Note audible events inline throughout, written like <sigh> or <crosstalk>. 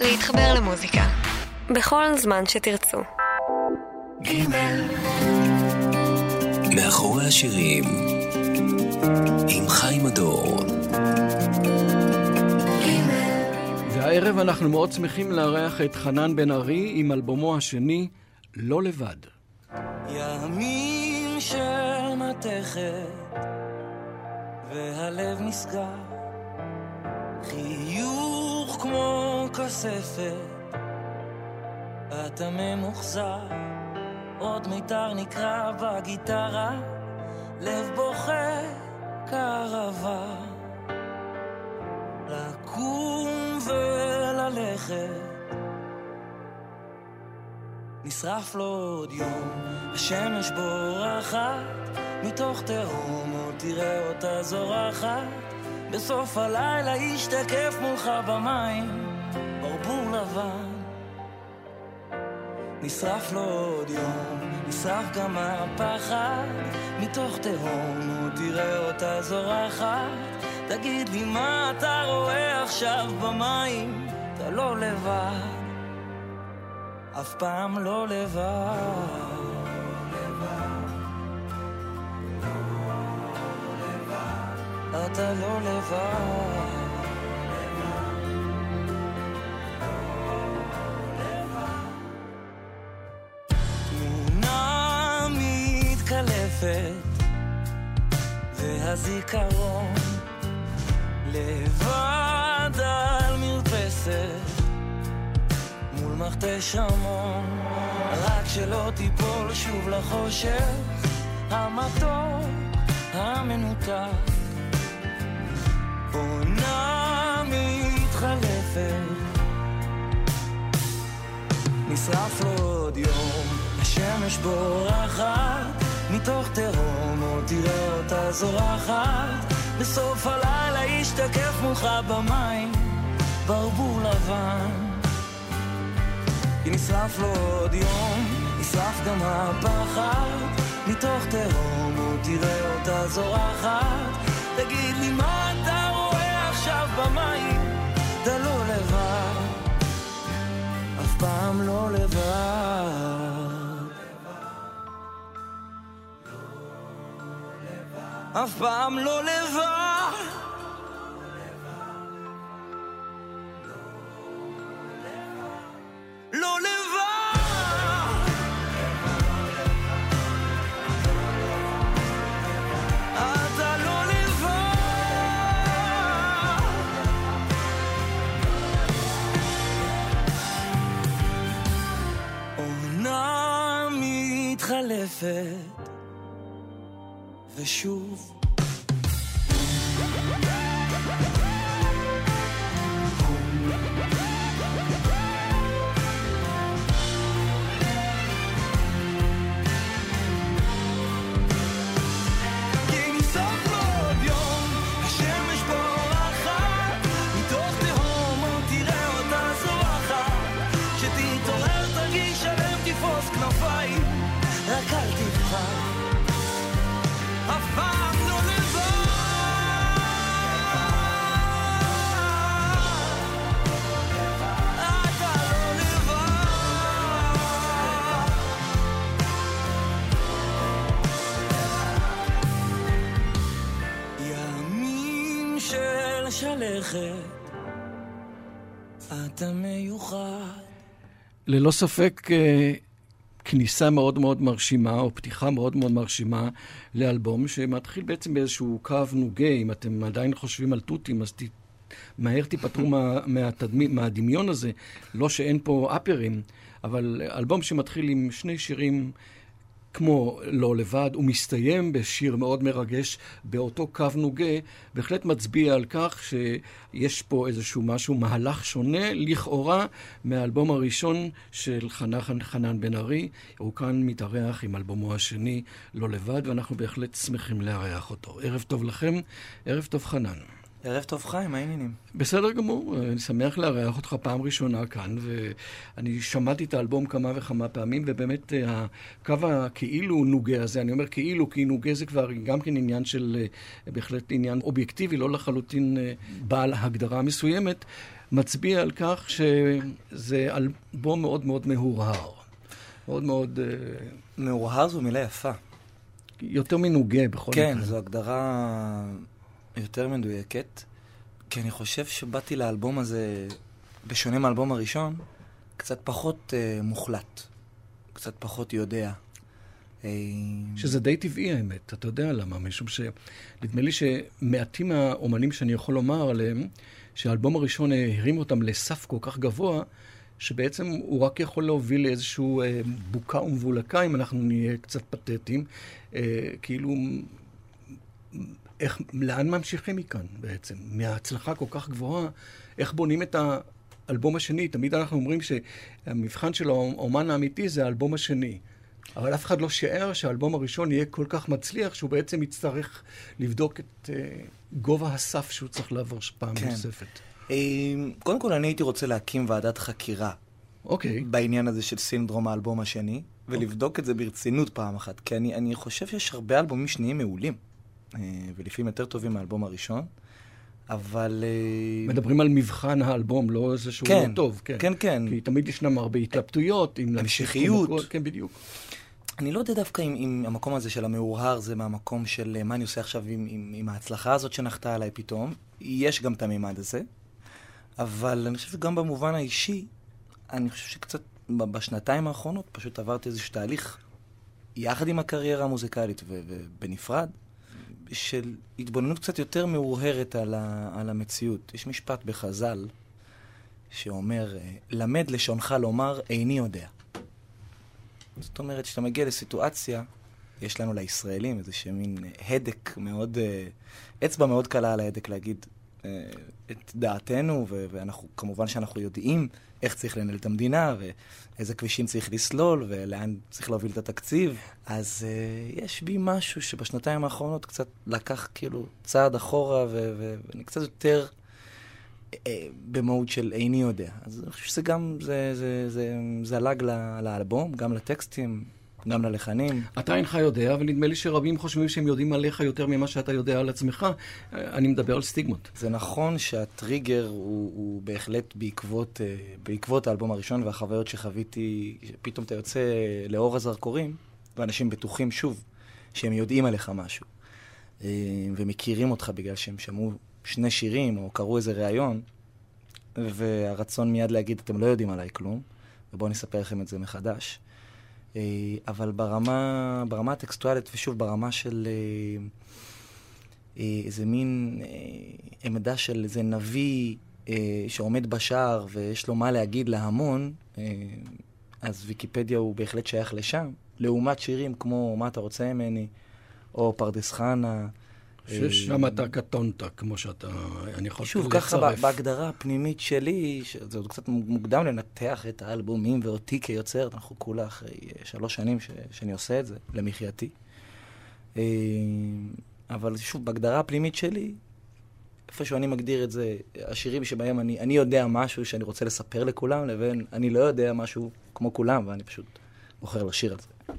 להתחבר למוזיקה. בכל זמן שתרצו. גימל. מאחורי השירים, עם חיים הדור. והערב אנחנו מאוד שמחים לארח את חנן בן ארי עם אלבומו השני, לא לבד. ימים של מתכת והלב נסגר חיוך כמו כספת. אתה ממוחזר. עוד מיתר נקרא בגיטרה. לב בוכה קרבה. לקום וללכת. נשרף לו עוד יום, השמש בורחת, מתוך תהום עוד תראה אותה זורחת, בסוף הלילה ישתקף מולך במים, ברבור לבן. נשרף לו עוד יום, נשרף גם הפחד, מתוך תהום עוד תראה אותה זורחת, תגיד לי מה אתה רואה עכשיו במים, אתה לא לבד. אף פעם לא לבד. אתה לא לבד. מתקלפת והזיכרון לבד על מרפסת מול מכתש המון, רק שלא תיפול שוב לחושך המתוק המנותק. עונה מתחלפת, נשרף עוד יום, השמש בורחת, מתוך תהום עוד תראה אותה זורחת, בסוף הלילה ישתקף מולך במים, ברבור לבן. כי נשרף לו עוד יום, נשרף גם הפחד, מתוך תהום עוד תראה אותה זורחת. תגיד לי מה במים, אתה לא לבד, אף פעם לא לבד. אף פעם לא לבד. מתחלפת ושוב של שלכת, אתה מיוחד. ללא ספק אה, כניסה מאוד מאוד מרשימה, או פתיחה מאוד מאוד מרשימה לאלבום, שמתחיל בעצם באיזשהו קו נוגה. אם אתם עדיין חושבים על תותים, אז ת... מהר תיפטרו <laughs> מה, מהתדמי, מהדמיון הזה. לא שאין פה אפרים, אבל אלבום שמתחיל עם שני שירים כמו לא לבד, הוא מסתיים בשיר מאוד מרגש באותו קו נוגה, בהחלט מצביע על כך שיש פה איזשהו משהו, מהלך שונה לכאורה מהאלבום הראשון של חנן, חנן בן ארי. הוא כאן מתארח עם אלבומו השני, לא לבד, ואנחנו בהחלט שמחים לארח אותו. ערב טוב לכם, ערב טוב חנן. ערב טוב חיים, מה העניינים? בסדר גמור, אני שמח לארח אותך פעם ראשונה כאן, ואני שמעתי את האלבום כמה וכמה פעמים, ובאמת אה, הקו הכאילו נוגה הזה, אני אומר כאילו, כי נוגה זה כבר גם כן עניין של, אה, בהחלט עניין אובייקטיבי, לא לחלוטין אה, בעל הגדרה מסוימת. מצביע על כך שזה אלבום מאוד מאוד מהורהר. מאוד מאוד... מהורהר זו מילה יפה. יותר מנוגה בכל כן, מקרה. כן, זו הגדרה יותר מדויקת. כי אני חושב שבאתי לאלבום הזה, בשונה מהאלבום הראשון, קצת פחות uh, מוחלט. קצת פחות יודע. אה, שזה די טבעי האמת, אתה יודע למה? משום שנדמה לי שמעטים מהאומנים שאני יכול לומר עליהם, שהאלבום הראשון הרים אותם לסף כל כך גבוה, שבעצם הוא רק יכול להוביל לאיזשהו אה, בוקה ומבולקה, אם אנחנו נהיה קצת פתטיים. אה, כאילו, איך, לאן ממשיכים מכאן בעצם? מההצלחה כל כך גבוהה, איך בונים את האלבום השני? תמיד אנחנו אומרים שהמבחן של האומן האמיתי זה האלבום השני. אבל אף אחד לא שיער שהאלבום הראשון יהיה כל כך מצליח, שהוא בעצם יצטרך לבדוק את uh, גובה הסף שהוא צריך לעבור פעם כן. נוספת. אה, קודם כל, אני הייתי רוצה להקים ועדת חקירה. אוקיי. Okay. בעניין הזה של סינדרום האלבום השני, ולבדוק okay. את זה ברצינות פעם אחת. כי אני, אני חושב שיש הרבה אלבומים שניים מעולים, ולפעמים יותר טובים מהאלבום הראשון. אבל... מדברים על מבחן האלבום, לא איזה שהוא כן, לא טוב. כן, כן, כן. כי תמיד ישנם הרבה התלבטויות. המשכיות. כן, בדיוק. אני לא יודע דווקא אם, אם המקום הזה של המאוהר זה מהמקום של מה אני עושה עכשיו עם, עם, עם ההצלחה הזאת שנחתה עליי פתאום. יש גם את המימד הזה. אבל אני חושב שגם במובן האישי, אני חושב שקצת בשנתיים האחרונות פשוט עברתי איזשהו תהליך יחד עם הקריירה המוזיקלית ובנפרד, של התבוננות קצת יותר מאוהרת על, על המציאות. יש משפט בחז"ל שאומר, למד לשונך לומר, איני יודע. זאת אומרת, כשאתה מגיע לסיטואציה, יש לנו לישראלים איזה מין הדק מאוד, אה, אצבע מאוד קלה על ההדק להגיד אה, את דעתנו, ואנחנו, כמובן שאנחנו יודעים איך צריך לנהל את המדינה, ואיזה כבישים צריך לסלול, ולאן צריך להוביל את התקציב. אז uh, יש בי משהו שבשנתיים האחרונות קצת לקח כאילו צעד אחורה, ואני קצת יותר אה, במהות של איני יודע. אז אני חושב שזה גם, זה, זה, זה, זה הלג לאלבום, גם לטקסטים, גם ללחנים. אתה אינך יודע, ונדמה לי שרבים חושבים שהם יודעים עליך יותר ממה שאתה יודע על עצמך. אני מדבר על סטיגמות. זה נכון שהטריגר הוא, הוא בהחלט בעקבות, אה, בעקבות האלבום הראשון והחוויות שחוויתי, פתאום אתה יוצא לאור הזרקורים, ואנשים בטוחים שוב שהם יודעים עליך משהו, אה, ומכירים אותך בגלל שהם שמעו שני שירים, או קראו איזה ריאיון, והרצון מיד להגיד, אתם לא יודעים עליי כלום, ובואו אני אספר לכם את זה מחדש. אה, אבל ברמה, ברמה הטקסטואלית, ושוב, ברמה של אה, אה, איזה מין עמדה של איזה נביא שעומד בשער ויש לו מה להגיד להמון, אז ויקיפדיה הוא בהחלט שייך לשם. לעומת שירים כמו "מה אתה רוצה ממני", או "פרדס חנה", ששם אתה קטונת, כמו שאתה, אני יכול שוב, ככה בהגדרה הפנימית שלי, זה עוד קצת מוקדם לנתח את האלבומים ואותי כיוצר, אנחנו כולה אחרי שלוש שנים ש, שאני עושה את זה, למחייתי. אה, אבל שוב, בהגדרה הפנימית שלי, איפשהו אני מגדיר את זה, השירים שבהם אני, אני יודע משהו שאני רוצה לספר לכולם, לבין אני לא יודע משהו כמו כולם, ואני פשוט בוחר לשיר על זה.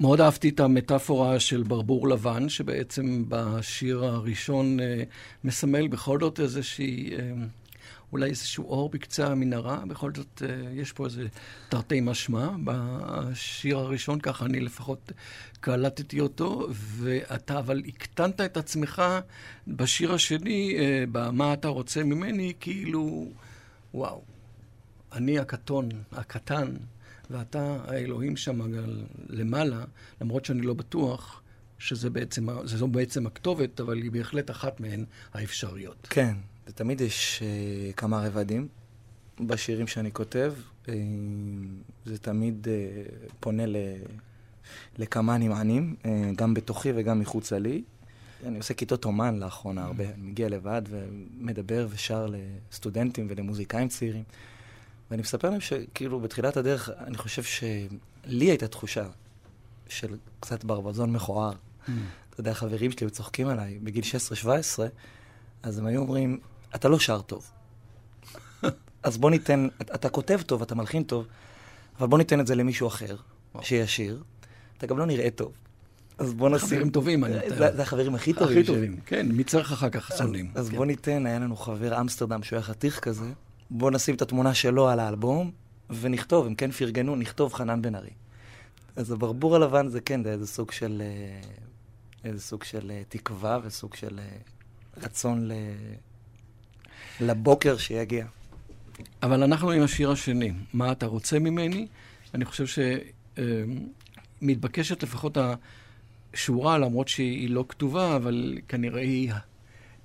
מאוד אהבתי את המטאפורה של ברבור לבן, שבעצם בשיר הראשון אה, מסמל בכל זאת איזושהי, אה, אולי איזשהו אור בקצה המנהרה, בכל זאת אה, יש פה איזה תרתי משמע בשיר הראשון, ככה אני לפחות קלטתי אותו, ואתה אבל הקטנת את עצמך בשיר השני, במה אתה רוצה ממני, כאילו, וואו, אני הקטון, הקטן. ואתה האלוהים שם למעלה, למרות שאני לא בטוח שזה בעצם, זו בעצם הכתובת, אבל היא בהחלט אחת מהן האפשריות. כן, ותמיד יש uh, כמה רבדים בשירים שאני כותב. Uh, זה תמיד uh, פונה ל, לכמה נמענים, uh, גם בתוכי וגם מחוצה לי. אני עושה כיתות אומן לאחרונה הרבה. אני מגיע לבד ומדבר ושר לסטודנטים ולמוזיקאים צעירים. ואני מספר להם שכאילו בתחילת הדרך, אני חושב שלי הייתה תחושה של קצת ברווזון מכוער. Mm. אתה יודע, חברים שלי היו צוחקים עליי בגיל 16-17, אז הם היו אומרים, אתה לא שר טוב. <laughs> אז בוא ניתן, אתה כותב טוב, אתה מלחין טוב, אבל בוא ניתן את זה למישהו אחר, שישיר. אתה גם לא נראה טוב. אז בוא נשים... חברים טובים, אני מתאר. זה, החברים הכי טובים הכי. טובים, כן, מי צריך אחר כך אז, שונאים. אז כן. בוא ניתן, היה לנו חבר אמסטרדם שהוא היה חתיך כזה, בוא נשים את התמונה שלו על האלבום, ונכתוב, אם כן פרגנו, נכתוב חנן בן ארי. אז הברבור הלבן זה כן, זה איזה סוג של... אה, איזה סוג של אה, תקווה וסוג של אה, רצון ל... לבוקר שיגיע. אבל אנחנו עם השיר השני, מה אתה רוצה ממני? אני חושב שמתבקשת לפחות השורה, למרות שהיא לא כתובה, אבל כנראה היא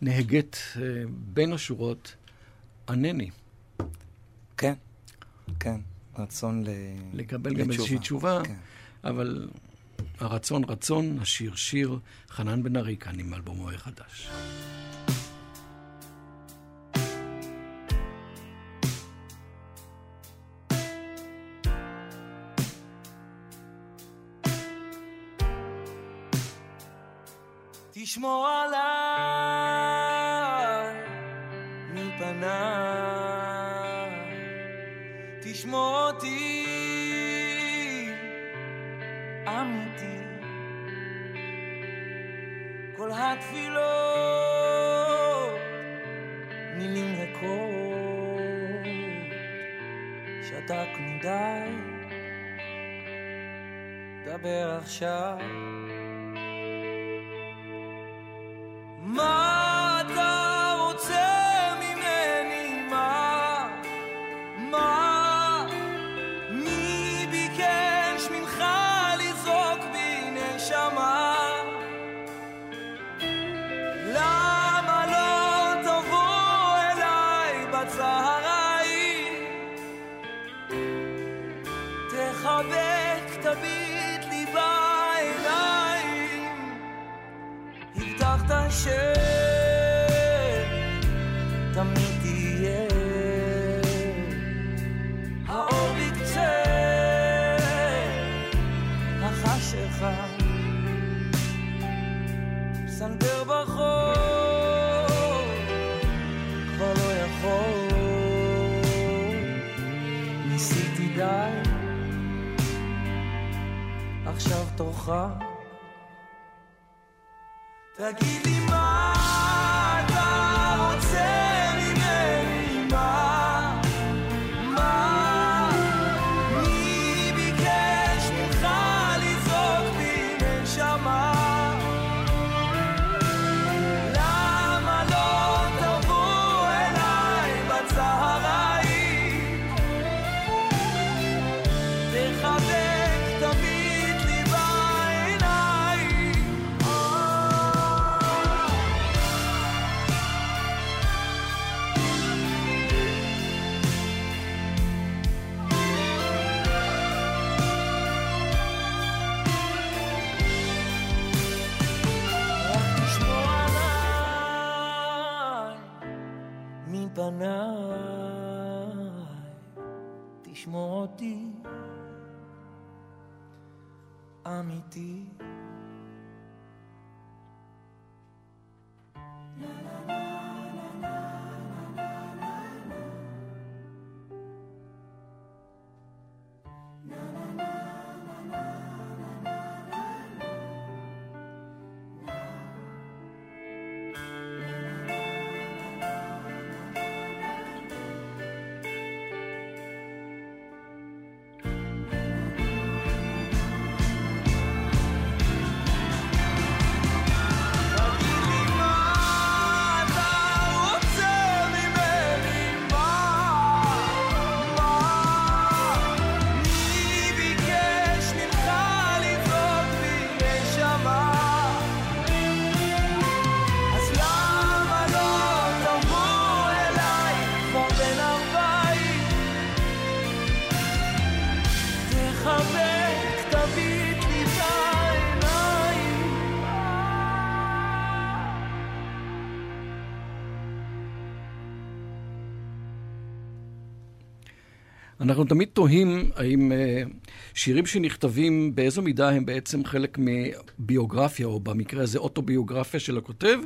נהגית אה, בין השורות, ענני. כן, כן, רצון ל... לקבל גם איזושהי לתשובה. תשובה, כן. אבל הרצון רצון, השיר שיר, חנן בן ארי כאן עם אלבומו החדש. תשמור התפילות מילים ריקות, שתקנו די, דבר עכשיו. תגיד לי מה אנחנו תמיד תוהים האם אה, שירים שנכתבים, באיזו מידה הם בעצם חלק מביוגרפיה, או במקרה הזה אוטוביוגרפיה של הכותב,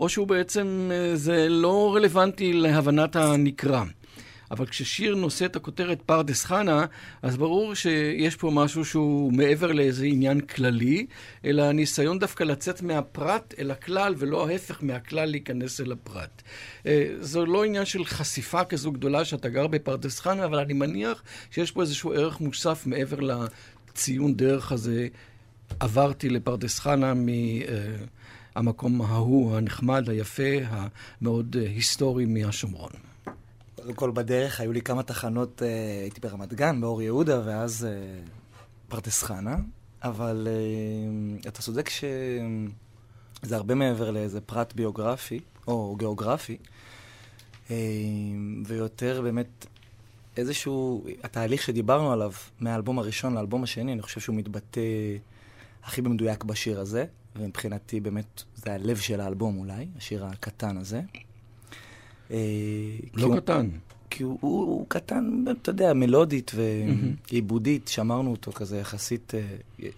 או שהוא בעצם, אה, זה לא רלוונטי להבנת הנקרא. אבל כששיר נושא את הכותרת פרדס חנה, אז ברור שיש פה משהו שהוא מעבר לאיזה עניין כללי, אלא ניסיון דווקא לצאת מהפרט אל הכלל, ולא ההפך מהכלל להיכנס אל הפרט. אה, זו לא עניין של חשיפה כזו גדולה שאתה גר בפרדס חנה, אבל אני מניח שיש פה איזשהו ערך מוסף מעבר לציון דרך הזה. עברתי לפרדס חנה מ... המקום ההוא, הנחמד, היפה, המאוד אה, היסטורי מהשומרון. קודם כל בדרך היו לי כמה תחנות, אה, הייתי ברמת גן, באור יהודה, ואז אה, פרדס חנה, אבל אתה צודק שזה הרבה מעבר לאיזה פרט ביוגרפי, או גיאוגרפי, ויותר באמת איזשהו, התהליך שדיברנו עליו מהאלבום הראשון לאלבום השני, אני חושב שהוא מתבטא הכי במדויק בשיר הזה. ומבחינתי באמת זה הלב של האלבום אולי, השיר הקטן הזה. אה, לא קטן. כי הוא, הוא, הוא קטן, אתה יודע, מלודית ועיבודית, שמרנו אותו כזה יחסית... אה,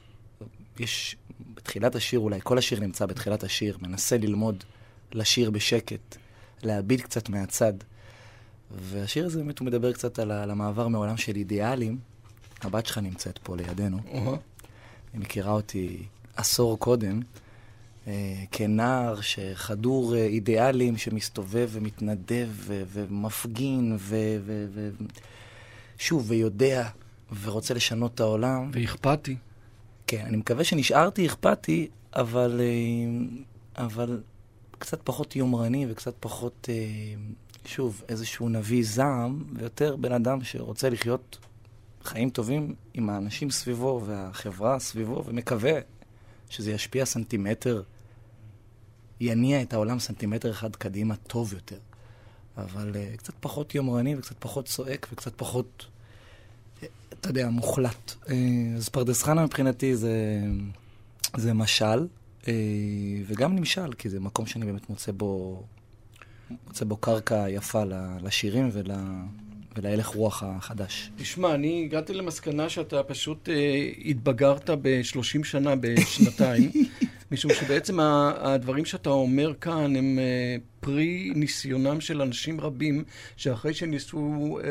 יש בתחילת השיר, אולי כל השיר נמצא בתחילת השיר, מנסה ללמוד לשיר בשקט, להביט קצת מהצד. והשיר הזה באמת, הוא מדבר קצת על, על המעבר מעולם של אידיאלים. הבת שלך נמצאת פה לידינו. Uh-huh. היא מכירה אותי עשור קודם, כנער שחדור אה, אידיאלים, שמסתובב ומתנדב ו- ומפגין, ושוב, ו- ו- ויודע, ורוצה לשנות את העולם. ואכפתי. כן, אני מקווה שנשארתי אכפתי, אבל, אה, אבל קצת פחות יומרני וקצת פחות, שוב, איזשהו נביא זעם, ויותר בן אדם שרוצה לחיות חיים טובים עם האנשים סביבו והחברה סביבו, ומקווה שזה ישפיע סנטימטר, יניע את העולם סנטימטר אחד קדימה טוב יותר. אבל uh, קצת פחות יומרני וקצת פחות צועק וקצת פחות, אתה יודע, מוחלט. Uh, אז פרדס חנה מבחינתי זה, זה משל, uh, וגם נמשל, כי זה מקום שאני באמת מוצא בו, מוצא בו קרקע יפה לשירים ול... ולהלך רוח החדש. תשמע, אני הגעתי למסקנה שאתה פשוט אה, התבגרת ב-30 שנה בשנתיים, <laughs> משום שבעצם הדברים שאתה אומר כאן הם אה, פרי ניסיונם של אנשים רבים, שאחרי שניסו אה,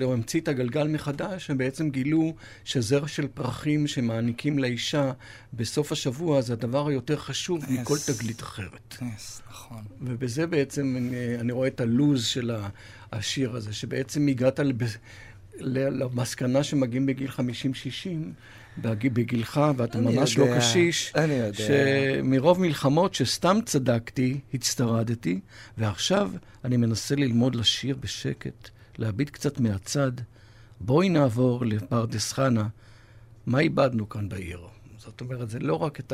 להמציא את הגלגל מחדש, הם בעצם גילו שזרע של פרחים שמעניקים לאישה בסוף השבוע זה הדבר היותר חשוב yes. מכל תגלית אחרת. yes, נכון. ובזה בעצם אני, אה, אני רואה את הלוז של. השיר הזה, שבעצם הגעת. למסקנה שמגיעים בגיל 50-60, בגילך, ואתה ממש לא יודע, לא קשיש, אני יודע. שמרוב מלחמות שסתם צדקתי, הצטרדתי, ועכשיו אני מנסה ללמוד לשיר בשקט, להביט קצת מהצד. בואי נעבור לפרדס חנה. מה איבדנו כאן בעיר? זאת אומרת, זה לא רק את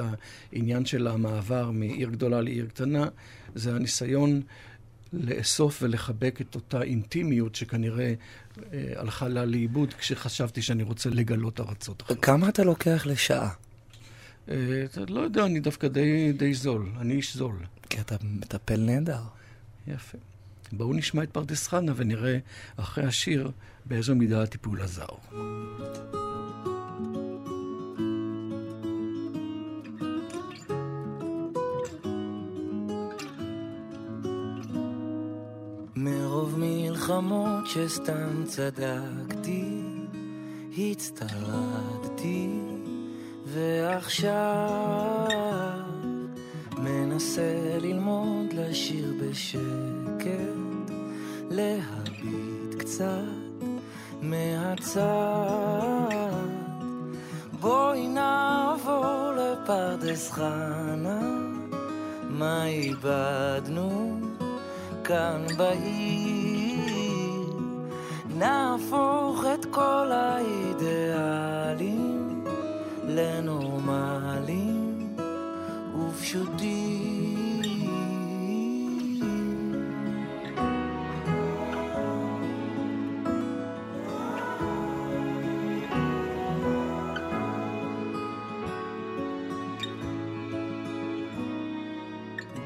העניין של המעבר מעיר גדולה לעיר קטנה, זה הניסיון לאסוף ולחבק את אותה אינטימיות שכנראה אה, הלכה לה לאיבוד כשחשבתי שאני רוצה לגלות ארצות אחרות. כמה אתה לוקח לשעה? אה, לא יודע, אני דווקא די, די זול. אני איש זול. כי אתה מטפל נהדר. יפה. בואו נשמע את פרדס חנה ונראה אחרי השיר באיזו מידה הטיפול עזר. מלחמות שסתם צדקתי, הצטרדתי, ועכשיו מנסה ללמוד לשיר בשקט, להביט קצת מהצד. בואי נעבור לפרדס חנה, מה איבדנו כאן בעיר? נהפוך את כל האידיאלים לנורמלים ופשוטים.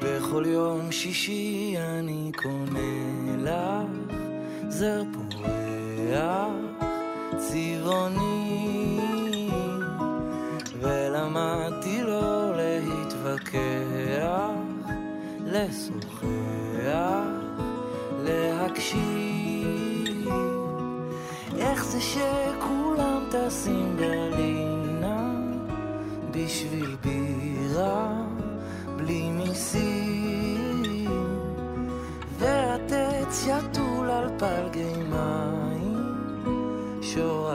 בכל יום שישי אני קונה לך זר פורה ריח צבעוני ולמדתי לא להתווכח, לשוחח, להקשיב. זה שכולם טסים ברלינה בשביל בירה בלי מיסים? והטץ יטול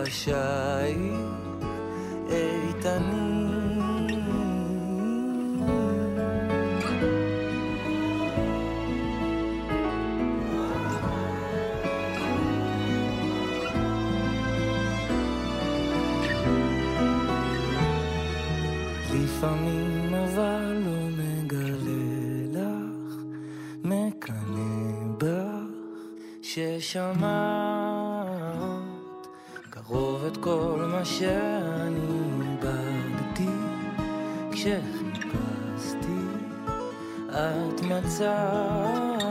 שורשיי איתנים. לפעמים אבל לא מגלה לך, מקנא בך, ששמעת את כל מה שאני איבדתי, כשחיפשתי את מצאת.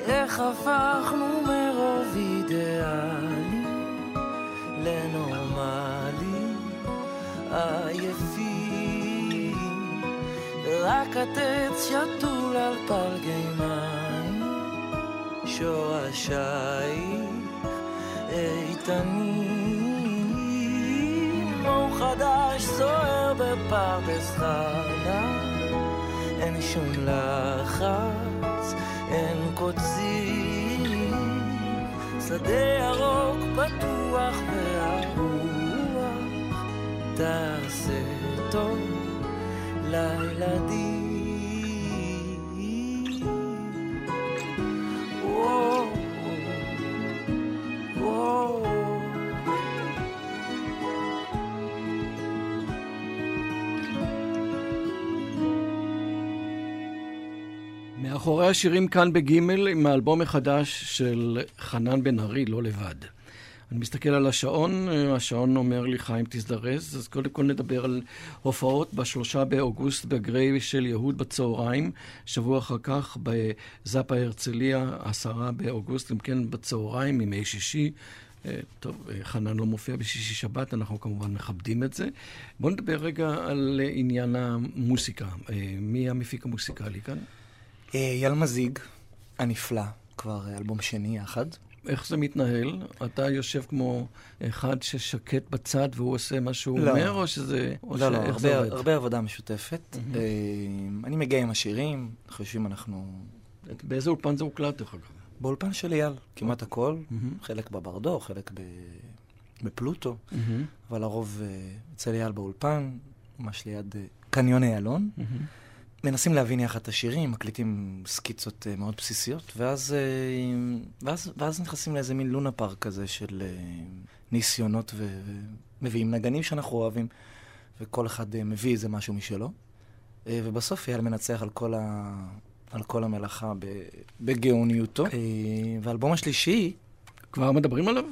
איך הפכנו מרוב אידיאלי לנורמלי עייפים רק עטץ שתול על פלגי מים שורשייך איתנים. אור חדש סוער בפרדס חנה. אין שום לחץ, אין קוצים. שדה ירוק פתוח והרוח. תעשה טוב לילדים. מאחורי השירים כאן בגימל, עם האלבום החדש של חנן בן ארי, לא לבד. אני מסתכל על השעון, השעון אומר לי, חיים, תזדרז. אז קודם כל נדבר על הופעות בשלושה באוגוסט בגריי של יהוד בצהריים. שבוע אחר כך בזאפה הרצליה, עשרה באוגוסט, אם כן בצהריים, ימי שישי. אה, טוב, אה, חנן לא מופיע בשישי שבת, אנחנו כמובן מכבדים את זה. בואו נדבר רגע על עניין המוסיקה. אה, מי המפיק המוסיקלי כאן? אייל מזיג, הנפלא, כבר אלבום שני יחד. איך זה מתנהל? אתה יושב כמו אחד ששקט בצד והוא עושה מה שהוא לא. אומר, או שזה... או לא, לא, שאיך זה הרבה? הרבה עבודה משותפת. אה, אני מגיע עם השירים, אנחנו יושבים, אנחנו... באיזה אולפן זה הוקלט, דרך אגב? באולפן של אייל, כמעט הכל, מהמם. חלק בברדו, חלק ב... בפלוטו, מהמם, אבל הרוב אה, אצל אייל באולפן, ממש ליד אה, קניון איילון. מהמם. מנסים להבין יחד את השירים, מקליטים סקיצות אה, מאוד בסיסיות, ואז, אה, ואז, ואז נכנסים לאיזה מין לונה פארק כזה של אה, ניסיונות, ומביאים נגנים שאנחנו אוהבים, וכל אחד אה, מביא איזה משהו משלו, אה, ובסוף אייל מנצח על כל, ה... על כל המלאכה בגאוניותו. אה, והאלבום השלישי, כבר מדברים עליו?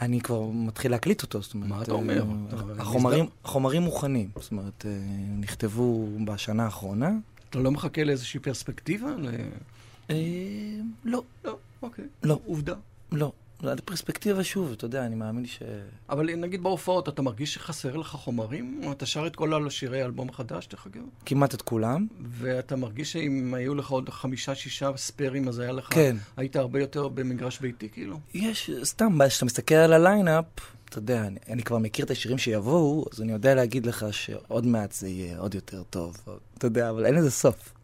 אני כבר מתחיל להקליט אותו, זאת אומרת... מה אתה אה, אומר? החומרים, החומרים מוכנים, זאת אומרת, אה, נכתבו בשנה האחרונה. אתה לא מחכה לאיזושהי פרספקטיבה? אה, לא, לא, אוקיי. לא. עובדה. לא. זה פרספקטיבה שוב, אתה יודע, אני מאמין ש... אבל נגיד בהופעות, אתה מרגיש שחסר לך חומרים? אתה שר את כל השירי האלבום החדש, דרך אגב? כמעט את כולם. ואתה מרגיש שאם היו לך עוד חמישה-שישה ספיירים, אז היה לך... כן. היית הרבה יותר במגרש ביתי, כאילו? יש, סתם, כשאתה מסתכל על הליינאפ, אתה יודע, אני, אני כבר מכיר את השירים שיבואו, אז אני יודע להגיד לך שעוד מעט זה יהיה עוד יותר טוב. אתה יודע, אבל אין לזה סוף.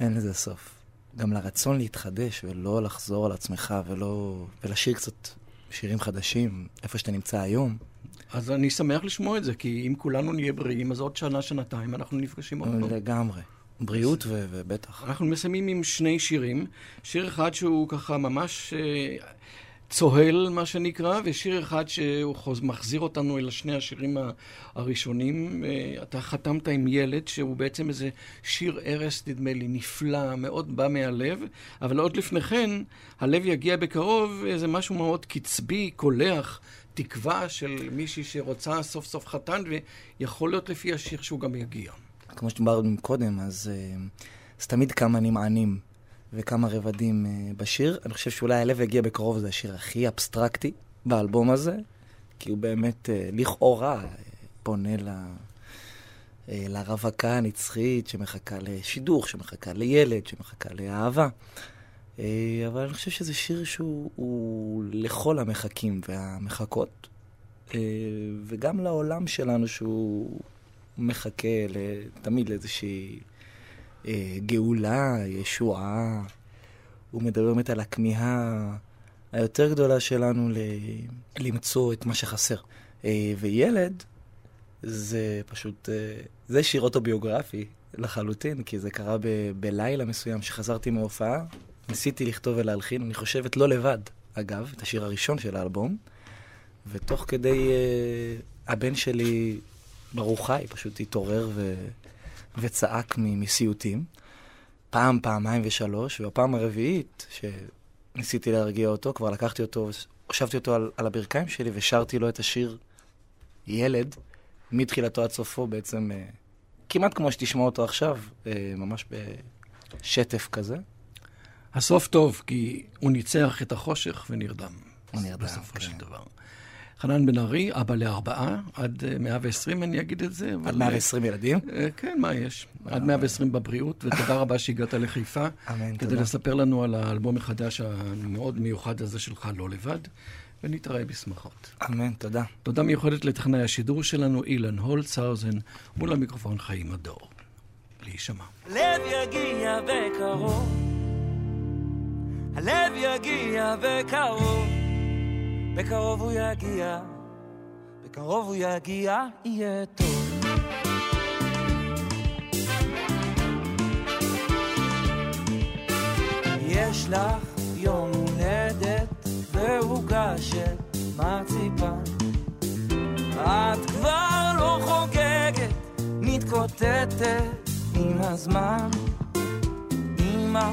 אין לזה סוף. גם לרצון להתחדש ולא לחזור על עצמך ולא... ולשיר קצת שירים חדשים, איפה שאתה נמצא היום. אז אני שמח לשמוע את זה, כי אם כולנו נהיה בריאים, אז עוד שנה, שנתיים אנחנו נפגשים עוד פעם. לגמרי. בריאות ו- ובטח. אנחנו מסיימים עם שני שירים. שיר אחד שהוא ככה ממש אה, צוהל, מה שנקרא, ושיר אחד שהוא חוז, מחזיר אותנו אל שני השירים הראשונים. אה, אתה חתמת עם ילד, שהוא בעצם איזה שיר ערש, נדמה לי, נפלא, מאוד בא מהלב, אבל עוד לפני כן, הלב יגיע בקרוב, איזה משהו מאוד קצבי, קולח. תקווה של מישהי שרוצה סוף סוף חתן, ויכול להיות לפי השיר שהוא גם יגיע. כמו שדיברנו קודם, אז uh, זה תמיד כמה נמענים וכמה רבדים uh, בשיר. אני חושב שאולי הלב יגיע בקרוב, זה השיר הכי אבסטרקטי באלבום הזה, כי הוא באמת uh, לכאורה uh, פונה ל... לרווקה הנצחית שמחכה לשידוך, שמחכה לילד, שמחכה לאהבה. אה, אבל אני חושב שזה שיר שהוא לכל המחכים והמחכות, אה, וגם לעולם שלנו שהוא מחכה תמיד לאיזושהי גאולה, ישועה. הוא מדבר באמת על הכמיהה היותר גדולה שלנו למצוא את מה שחסר. וילד, זה פשוט, זה שיר אוטוביוגרפי לחלוטין, כי זה קרה ב- בלילה מסוים שחזרתי מהופעה, ניסיתי לכתוב ולהלחין, אני חושבת לא לבד, אגב, את השיר הראשון של האלבום, ותוך כדי הבן שלי, ברוך חי, פשוט התעורר ו... וצעק מסיוטים. פעם, פעמיים ושלוש, ובפעם הרביעית, שניסיתי להרגיע אותו, כבר לקחתי אותו, הושבתי אותו על, על הברכיים שלי ושרתי לו את השיר ילד, מתחילתו עד סופו בעצם, uh, כמעט כמו שתשמע אותו עכשיו, uh, ממש בשטף כזה. הסוף טוב, כי הוא ניצח את החושך ונרדם. הוא נרדם, בסופו כן. של דבר. חנן בן ארי, אבא לארבעה, עד 120 אני אגיד את זה. עד 120 ילדים? כן, מה יש? עד 120 בבריאות, ותודה רבה שהגעת לחיפה. אמן, כדי תודה. לספר לנו על האלבום החדש המאוד מיוחד הזה שלך, לא לבד, ונתראה בשמחות. אמן, תודה. תודה מיוחדת לטכנאי השידור שלנו, אילן הולצהאוזן, מול המיקרופון חיים הדור. להישמע. לב יגיע בקרוב, הלב יגיע בקרוב, בקרוב הוא יגיע, בקרוב הוא יגיע, יהיה טוב. יש לך יום הולדת ועוגה של מרציפן את כבר לא חוגגת, מתקוטטת עם הזמן אמא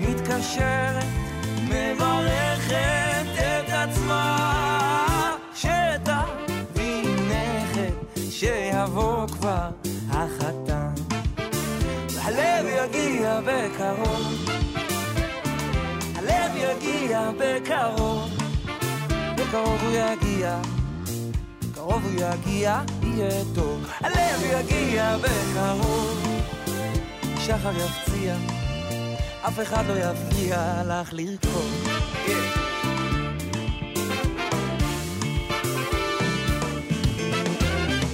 מתקשרת, מברכת את עצמה שתביא נכד, שיבוא כבר החתן. הלב יגיע בקרוב הלב יגיע בקרוב בקרוב הוא יגיע בקרוב הוא יגיע, יהיה טוב. הלב יגיע בקרוב שחר יפציע אף אחד לא יפריע לך לרקוד.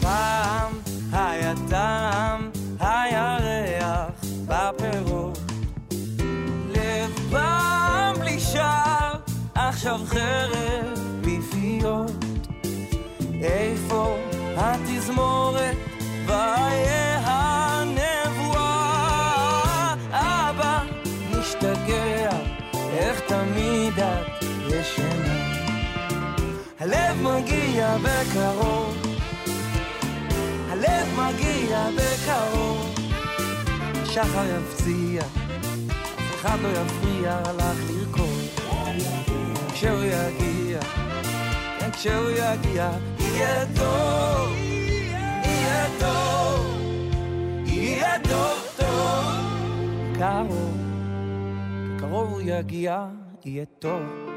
פעם היה טעם, היה ריח בפירות. לב פעם בלי שער, עכשיו חרב פיפיות איפה התזמורת מגיע בקרוב הלב מגיע בקרוב שחר יפציע אף אחד לא יפריע לך לרקוד כשהוא יגיע כן, כשהוא יגיע, יהיה טוב, יהיה טוב, יהיה טוב טוב. קרוב, קרוב הוא יגיע, יהיה טוב.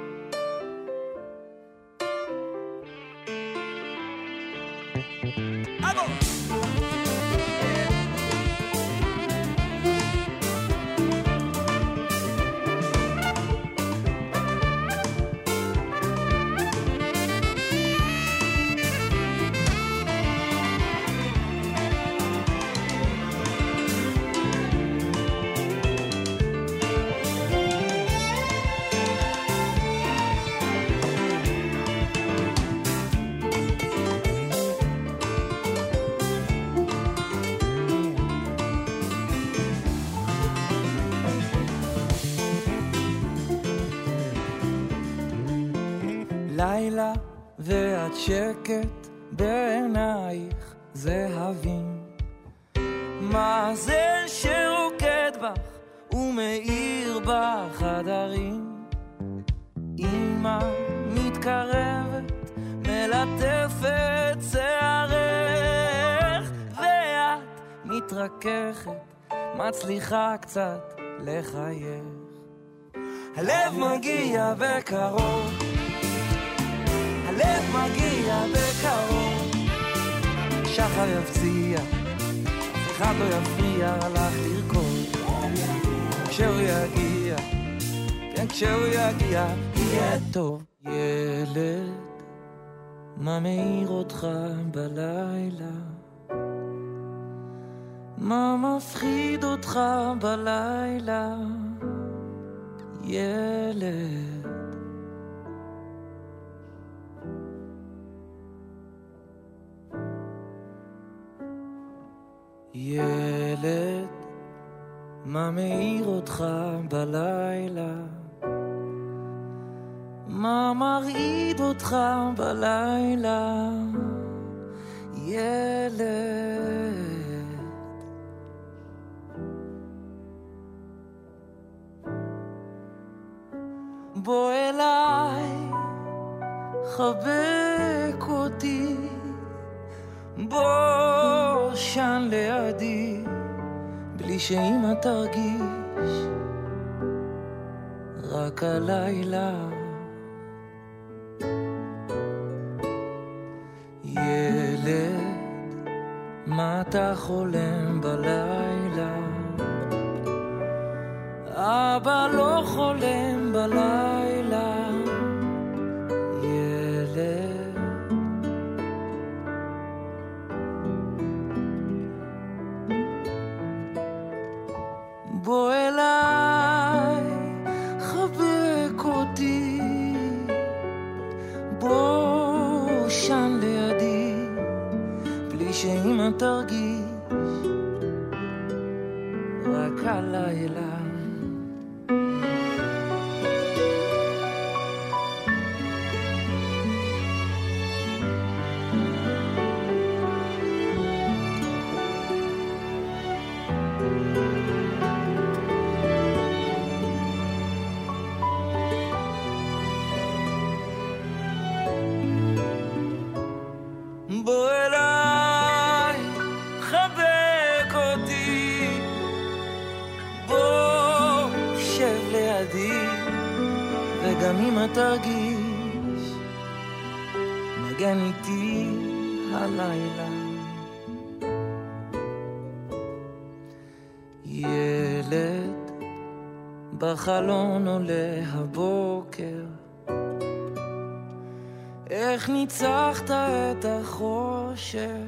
לילה ואת שקט בעינייך זהבים. מה זה שרוקד בך ומאיר בחדרים? אמא מתקרבת, מלטפת שערך, ואת מתרככת, מצליחה קצת לחייך. הלב מגיע בקרוב הלב מגיע בקרוב, שחר יפציע, אף אחד לא יפריע לך לרקוד. כשהוא יגיע, כשהוא יגיע יהיה טוב. ילד, מה מאיר אותך בלילה? מה מפחיד אותך בלילה? ילד. ילד, מה מאיר אותך בלילה? מה מרעיד אותך בלילה? ילד. בוא אליי, חבק אותי, בוא שן לידי, בלי שאמא תרגיש, רק הלילה. ילד, מה אתה חולם בלילה? אבא לא חולם בלילה, בחלון עולה הבוקר, איך ניצחת את החושך,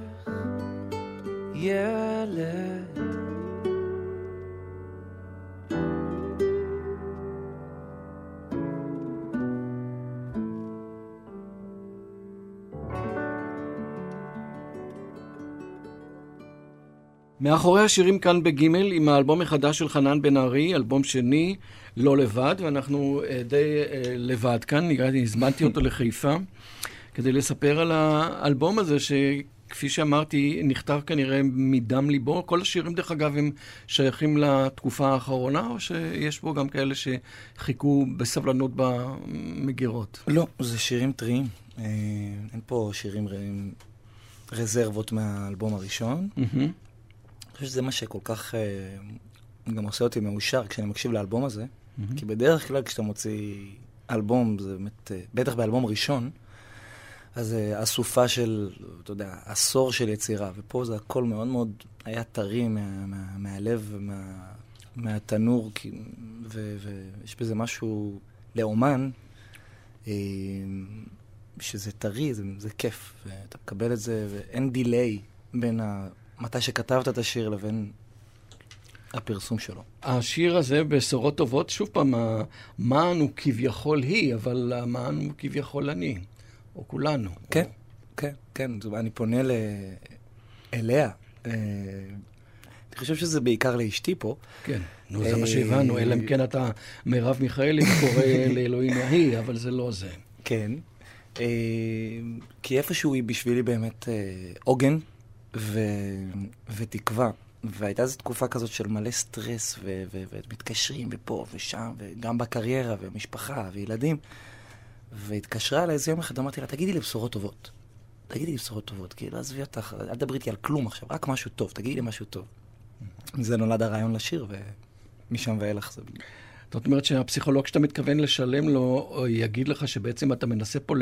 מאחורי השירים כאן בגימל, עם האלבום החדש של חנן בן ארי, אלבום שני, לא לבד, ואנחנו אה, די אה, לבד כאן, הגעתי, הזמנתי אותו לחיפה, כדי לספר על האלבום הזה, שכפי שאמרתי, נכתב כנראה מדם ליבו. כל השירים, דרך אגב, הם שייכים לתקופה האחרונה, או שיש בו גם כאלה שחיכו בסבלנות במגירות? לא, זה שירים טריים. אה, אין פה שירים רזרבות מהאלבום הראשון. מהמם. חושב שזה מה שכל כך אה, גם עושה אותי מאושר כשאני מקשיב לאלבום הזה. כי בדרך כלל כשאתה מוציא אלבום, זה באמת, אה, בטח באלבום ראשון, אז זה אסופה של, אתה יודע, עשור של יצירה, ופה זה הכל מאוד מאוד היה טרי מה, מה, מהלב, מה, מהתנור, ויש בזה משהו לאומן, אה, שזה טרי, זה, זה כיף, ואתה מקבל את זה, ואין דיליי בין ה... מתי שכתבת את השיר לבין הפרסום שלו. השיר הזה, בשורות טובות, שוב פעם, המען הוא כביכול היא, אבל המען הוא כביכול אני, או כולנו. כן, או... כן, כן, זו- אני פונה ל... אליה. אה, אני חושב שזה בעיקר לאשתי פה. כן, נו, זה מה אה, שהבנו, אלא אם כן אתה מרב מיכאלי <laughs> וקורא לאלוהים ההיא, אבל זה לא זה. כן. אה, כי איפשהו היא בשבילי באמת עוגן ו... ותקווה. והייתה איזו תקופה כזאת של מלא סטרס, ו- ו- ומתקשרים ופה ושם, וגם בקריירה, ומשפחה, וילדים. והתקשרה אליי איזה יום אחד, אמרתי לה, תגידי לי בשורות טובות. תגידי לי בשורות טובות, כאילו, עזבי אותך, אל תדברי איתי על כלום עכשיו, רק משהו טוב, תגידי לי משהו טוב. זה נולד הרעיון לשיר, ומשם ואילך זה... זאת אומרת שהפסיכולוג שאתה מתכוון לשלם לו, יגיד לך שבעצם אתה מנסה פה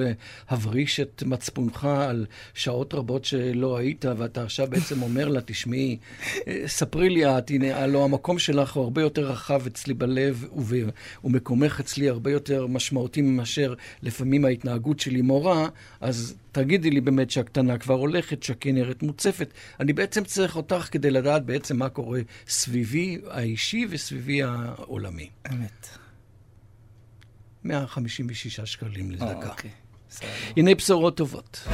להבריש את מצפונך על שעות רבות שלא היית, ואתה עכשיו בעצם אומר לה, תשמעי, אה, ספרי לי את, הנה, הלוא המקום שלך הוא הרבה יותר רחב אצלי בלב, ומקומך אצלי הרבה יותר משמעותי מאשר לפעמים ההתנהגות שלי מורה, אז תגידי לי באמת שהקטנה כבר הולכת, שהכנרת מוצפת. אני בעצם צריך אותך כדי לדעת בעצם מה קורה סביבי האישי וסביבי העולמי. אמת. 156 שקלים לדקה. או, אוקיי. הנה בשורות טובות.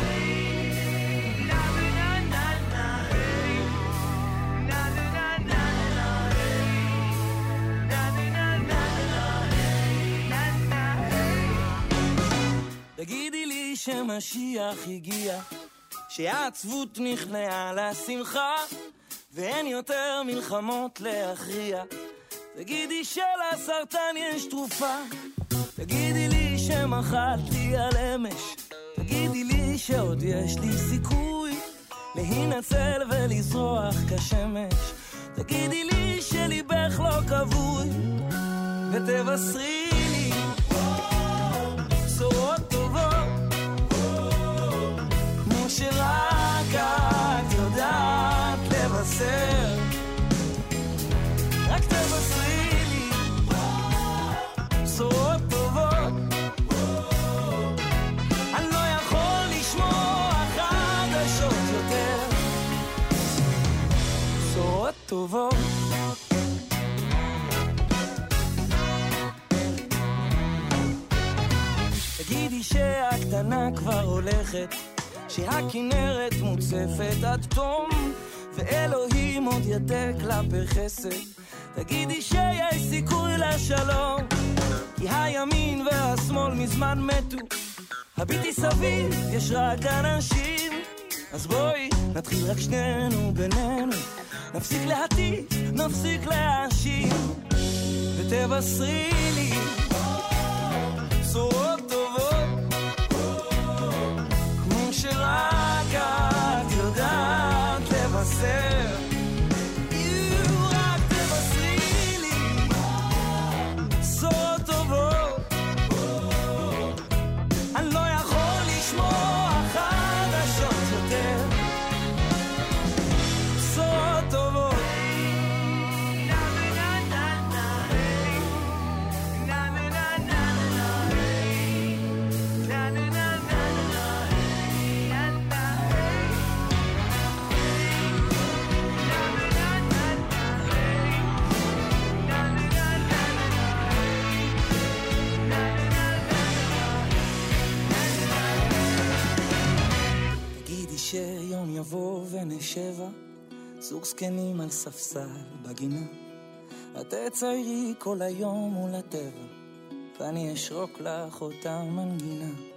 תגידי לי שמשיח הגיע, שהעצבות נכנעה לשמחה, ואין יותר מלחמות להכריע. תגידי שלסרטן יש תרופה, תגידי לי שמחלתי על אמש, תגידי לי שעוד יש לי סיכוי להינצל ולזרוח כשמש. תגידי לי שליבך לא כבוי, ותבשרי טובות. תגידי שהקטנה כבר הולכת, שהכנרת מוצפת עד תום, ואלוהים עוד ידק לה בחסד. תגידי שיש סיכוי לשלום, כי הימין והשמאל מזמן מתו. הביטי סביב, יש רק אנשים, אז בואי נתחיל רק שנינו בינינו. נפסיק להטיף, נפסיק להאשים, ותבשרי לי. בשורות טובות, כמו שרק ונשבע, זוג זקנים על ספסל בגינה. את תציירי כל היום מול הטבע, ואני אשרוק לך אותה מנגינה.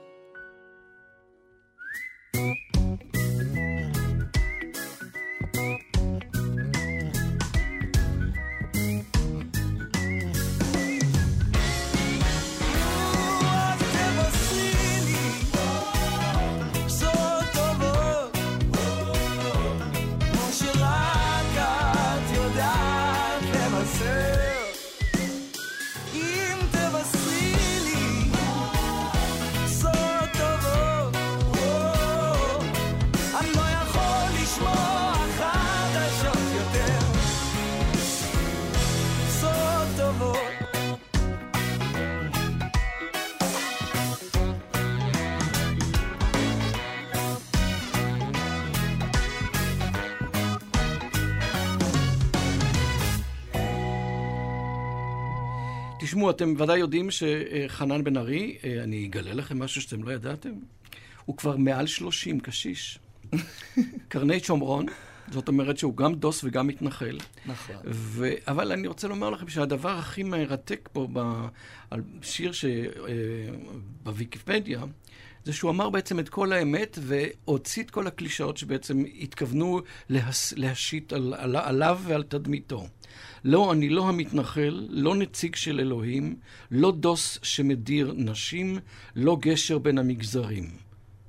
תשמעו, אתם ודאי יודעים שחנן בן ארי, אה, אני אגלה לכם משהו שאתם לא ידעתם, הוא כבר מעל 30, קשיש. <laughs> קרני שומרון, זאת אומרת שהוא גם דוס וגם מתנחל. נכון. ו... אבל אני רוצה לומר לכם שהדבר הכי מרתק פה ב... על שיר ש... אה, בוויקיפדיה, זה שהוא אמר בעצם את כל האמת והוציא את כל הקלישאות שבעצם התכוונו להס... להשית על... על... עליו ועל תדמיתו. לא, אני לא המתנחל, לא נציג של אלוהים, לא דוס שמדיר נשים, לא גשר בין המגזרים.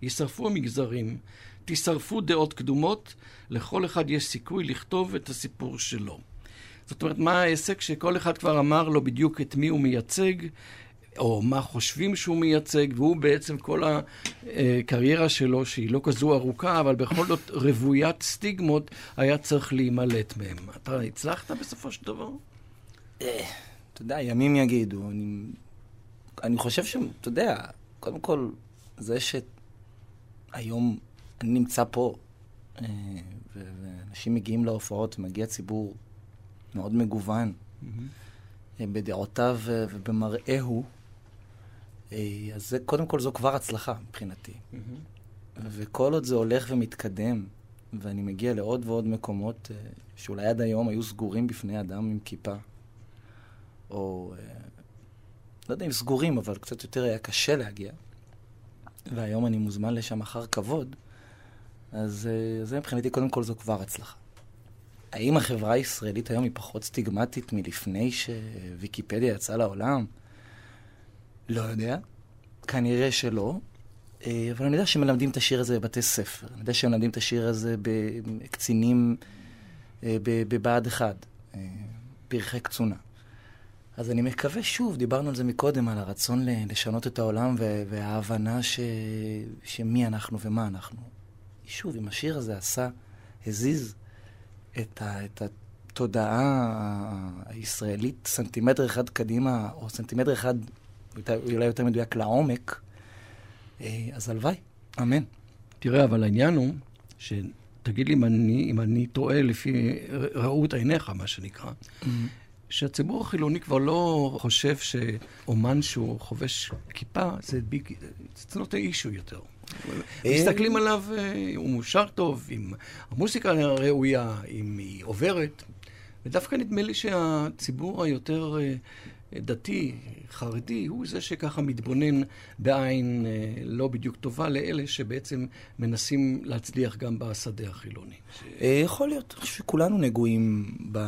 יישרפו המגזרים, תישרפו דעות קדומות, לכל אחד יש סיכוי לכתוב את הסיפור שלו. זאת אומרת, מה העסק שכל אחד כבר אמר לו בדיוק את מי הוא מייצג, או מה חושבים שהוא מייצג, והוא בעצם כל הקריירה שלו, שהיא לא כזו ארוכה, אבל בכל זאת רוויית סטיגמות, היה צריך להימלט מהם. אתה הצלחת בסופו של דבר? אתה יודע, ימים יגידו. אני, אני חושב ש... אתה יודע, קודם כל, זה שהיום אני נמצא פה, אה, ואנשים מגיעים להופעות, מגיע ציבור מאוד מגוון, אה, בדעותיו אה, ובמראהו, אה, אז זה, קודם כל זו כבר הצלחה מבחינתי. וכל עוד זה הולך ומתקדם, ואני מגיע לעוד ועוד מקומות אה, שאולי עד היום היו סגורים בפני אדם עם כיפה, או אה, לא יודע אם סגורים, אבל קצת יותר היה קשה להגיע, והיום אני מוזמן לשם אחר כבוד, אז אה, זה מבחינתי קודם כל זו כבר הצלחה. האם החברה הישראלית היום היא פחות סטיגמטית מלפני שוויקיפדיה יצאה לעולם? לא יודע. כנראה שלא. אה, אבל אני יודע שמלמדים את השיר הזה בבתי ספר. אני יודע שמלמדים את השיר הזה בקצינים אה, בבה"ד 1, אה, פרחי קצונה. אז אני מקווה, שוב, דיברנו על זה מקודם, על הרצון לשנות את העולם וההבנה ש- שמי אנחנו ומה אנחנו. שוב, אם השיר הזה עשה, הזיז את, ה- את התודעה הישראלית סנטימטר אחד קדימה, או סנטימטר אחד, אולי יותר מדויק, לעומק, אה, אז הלוואי, אמן. תראה, אבל העניין הוא, שתגיד לי אם אני, אם אני טועה לפי ראות עיניך, מה שנקרא, שהציבור החילוני כבר לא חושב שאומן שהוא חובש כיפה, זה ביג, זה not a issue יותר. מסתכלים עליו, אה, הוא מושר טוב, אם המוסיקה ראויה, אם היא עוברת. ודווקא נדמה לי שהציבור היותר אה, דתי, חרדי, הוא זה שככה מתבונן בעין אה, לא בדיוק טובה לאלה שבעצם מנסים להצליח גם בשדה החילוני. אה, יכול להיות, שכולנו נגועים ב...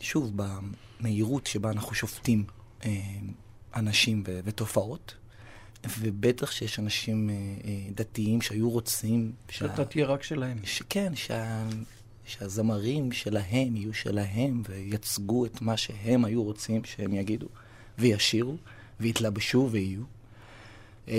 שוב, במהירות שבה אנחנו שופטים אה, אנשים ו- ותופעות, ובטח שיש אנשים דתיים שהיו רוצים... שה- שאתה תהיה רק שלהם. שכן, שה... שהזמרים שלהם יהיו שלהם וייצגו את מה שהם היו רוצים שהם יגידו, וישירו, ויתלבשו ויהיו. אה,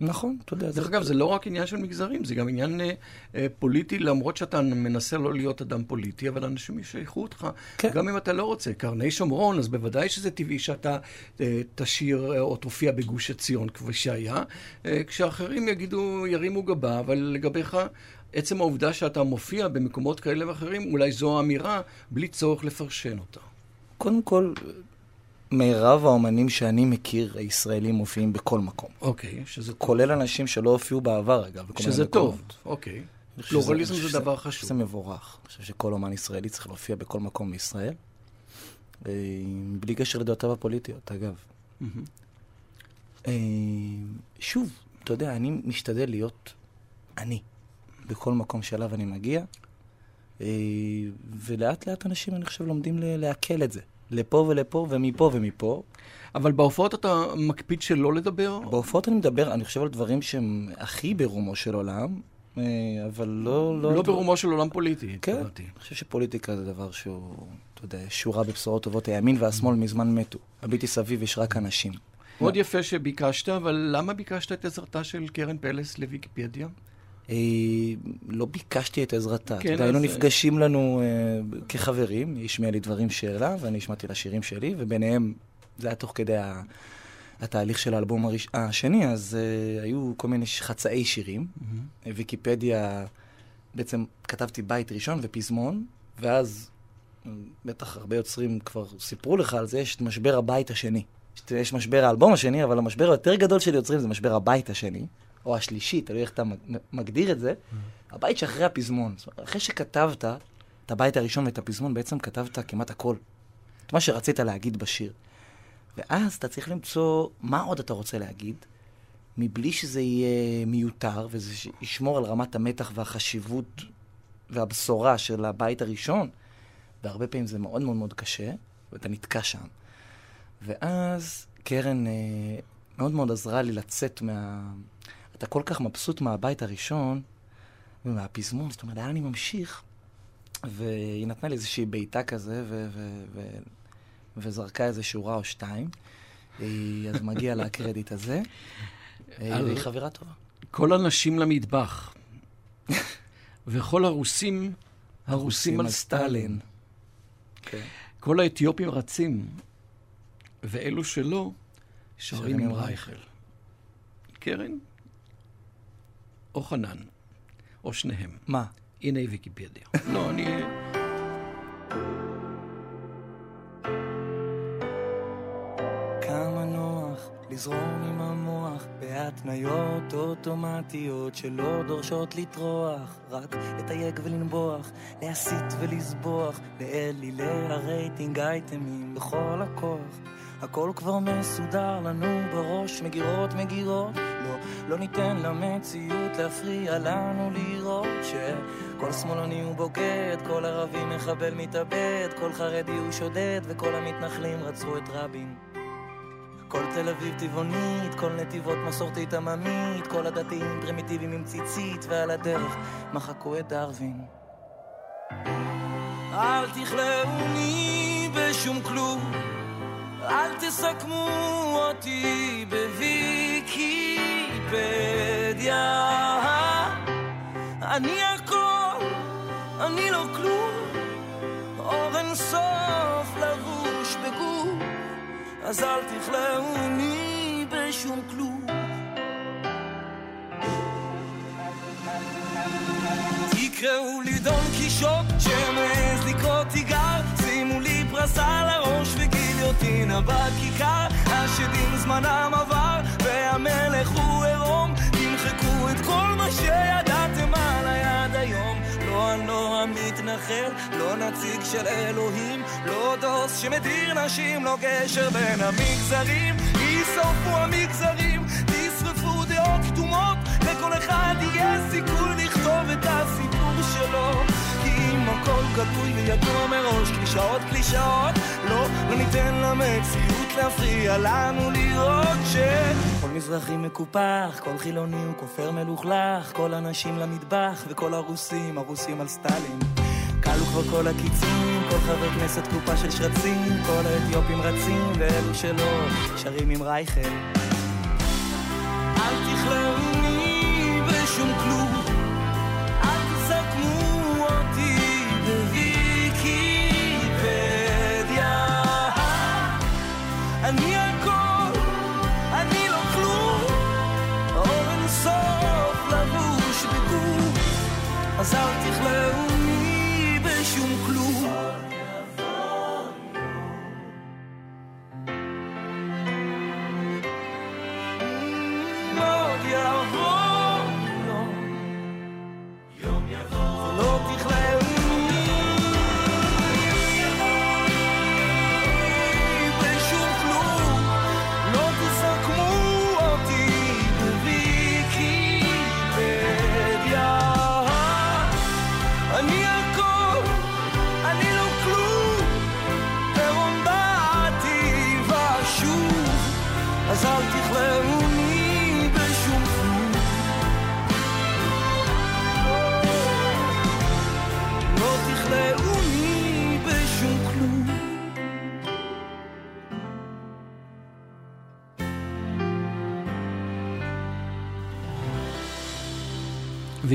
נכון, אתה יודע. דרך אגב, זה לא רק עניין של מגזרים, זה גם עניין אה, אה, פוליטי, למרות שאתה מנסה לא להיות אדם פוליטי, אבל אנשים ישייכו אותך, כן. גם אם אתה לא רוצה. קרני שומרון, אז בוודאי שזה טבעי שאתה אה, תשיר אה, או תופיע בגוש עציון, כפי שהיה, אה, כשאחרים יגידו, ירימו גבה, אבל לגביך... עצם העובדה שאתה מופיע במקומות כאלה ואחרים, אולי זו אמירה בלי צורך לפרשן אותה. קודם כל, מירב האומנים שאני מכיר, הישראלים מופיעים בכל מקום. אוקיי, שזה, כולל אנשים שלא הופיעו בעבר, אגב. שזה טוב. מקומות. אוקיי. חושב שזה- פלורליזם זה דבר חשוב. זה מבורך. אני חושב שכל אומן ישראלי צריך להופיע בכל מקום בישראל, אה, בלי קשר לדעותיו הפוליטיות, אגב. אה, שוב, אתה יודע, אני משתדל להיות אני, בכל מקום שאליו אני מגיע, אה, ולאט לאט אנשים, אני חושב, לומדים לעכל את זה. לפה ולפה, ומפה ומפה. אבל בהופעות אתה מקפיד שלא לדבר? בהופעות אני מדבר, אני חושב על דברים שהם הכי ברומו של עולם, אה, אבל לא... לא ברומו של עולם פוליטי, כן. התכוונתי. אני חושב שפוליטיקה זה דבר שהוא, אתה יודע, שורה בבשורות טובות. הימין והשמאל מזמן מתו. הביטי סביב יש רק אנשים. מאוד יפה שביקשת, אבל למה ביקשת את עזרתה של קרן פלס לוויקיפדיה? אה, לא ביקשתי את עזרתה. כן, יודע, היינו אז- נפגשים לנו אה, כחברים, היא השמיעה לי דברים שלה, ואני השמעתי לה שירים שלי, וביניהם, זה היה תוך כדי ה... התהליך של האלבום הראש... השני, אז uh, היו כל מיני חצאי שירים. Mm-hmm. ויקיפדיה, בעצם כתבתי בית ראשון ופזמון, ואז אה, בטח הרבה יוצרים כבר סיפרו לך על זה, יש את משבר הבית השני. יש משבר האלבום השני, אבל המשבר היותר גדול של יוצרים זה משבר הבית השני, או השלישי, תלוי איך אתה מג- מגדיר את זה, הבית שאחרי הפזמון. זאת אומרת, אחרי שכתבת את הבית הראשון ואת הפזמון, בעצם כתבת כמעט הכל. את מה שרצית להגיד בשיר. ואז אתה צריך למצוא מה עוד אתה רוצה להגיד, מבלי שזה יהיה מיותר, וזה ישמור על רמת המתח והחשיבות והבשורה של הבית הראשון, והרבה פעמים זה מאוד מאוד מאוד קשה, ואתה נתקע שם. ואז קרן אה, מאוד מאוד עזרה לי לצאת מה... אתה כל כך מבסוט מהבית הראשון ומהפזמון, זאת אומרת, לאן אני ממשיך? והיא נתנה לי איזושהי בעיטה כזה, ו- ו- ו- וזרקה איזה שורה או שתיים. אז מגיע לה הקרדיט הזה. אה, והיא חברה טובה. כל הנשים למטבח, וכל הרוסים, הרוסים על סטלין. כן. כל האתיופים רצים, ואלו שלא, שרים עם רייכל. קרן או חנן, או שניהם. מה? הנה ויקיפדיה. לא, אני... כמה נוח לזרום עם המוח בהתניות אוטומטיות שלא דורשות לטרוח רק לתייג ולנבוח, להסית ולסבוח לאלילי הרייטינג אייטמים בכל הכוח הכל כבר מסודר לנו בראש, מגירות מגירות. לא, לא ניתן למציאות להפריע לנו לראות שכל שמאלני הוא בוגד, כל ערבי מחבל מתאבד, כל חרדי הוא שודד וכל המתנחלים רצחו את רבין. כל תל אביב טבעונית, כל נתיבות מסורתית עממית, כל הדתיים פרימיטיביים עם ציצית, ועל הדרך מחקו את דרווין. אל תכלאוני בשום כלום, אל תסכמו אותי בוויקיפדיה. אני הכל, אני לא כלום, אור אין סוף לבוש בגוף. אז אל תכלאוני בשום כלום. תקראו לי דון קישוט שמעז לקרוא תיגר שימו לי פרס על הראש וגיליוטינה בכיכר השדים זמנם עבר והמלך הוא עירום. תמחקו את כל מה שידעתם על היד היום. לא אני לא המתנחל, לא נציג של אלוהים לא דוס שמדיר נשים, לא גשר בין המגזרים. יישרפו המגזרים, תשרפו דעות קדומות לכל אחד יהיה סיכוי לכתוב את הסיפור שלו אם הכל כתוי וידוע מראש קלישאות קלישאות לא, לא ניתן למציאות להפריע לנו לראות ש... כל מזרחי מקופח, כל חילוני הוא כופר מלוכלך כל הנשים למטבח וכל הרוסים, הרוסים על סטלין. כלו כבר כל הקיצים, כל חבר כנסת קופה של שרצים כל האתיופים רצים ואלו שלא שרים עם רייכל. אל תכלאוני בשום כלום אז אל תכלאוני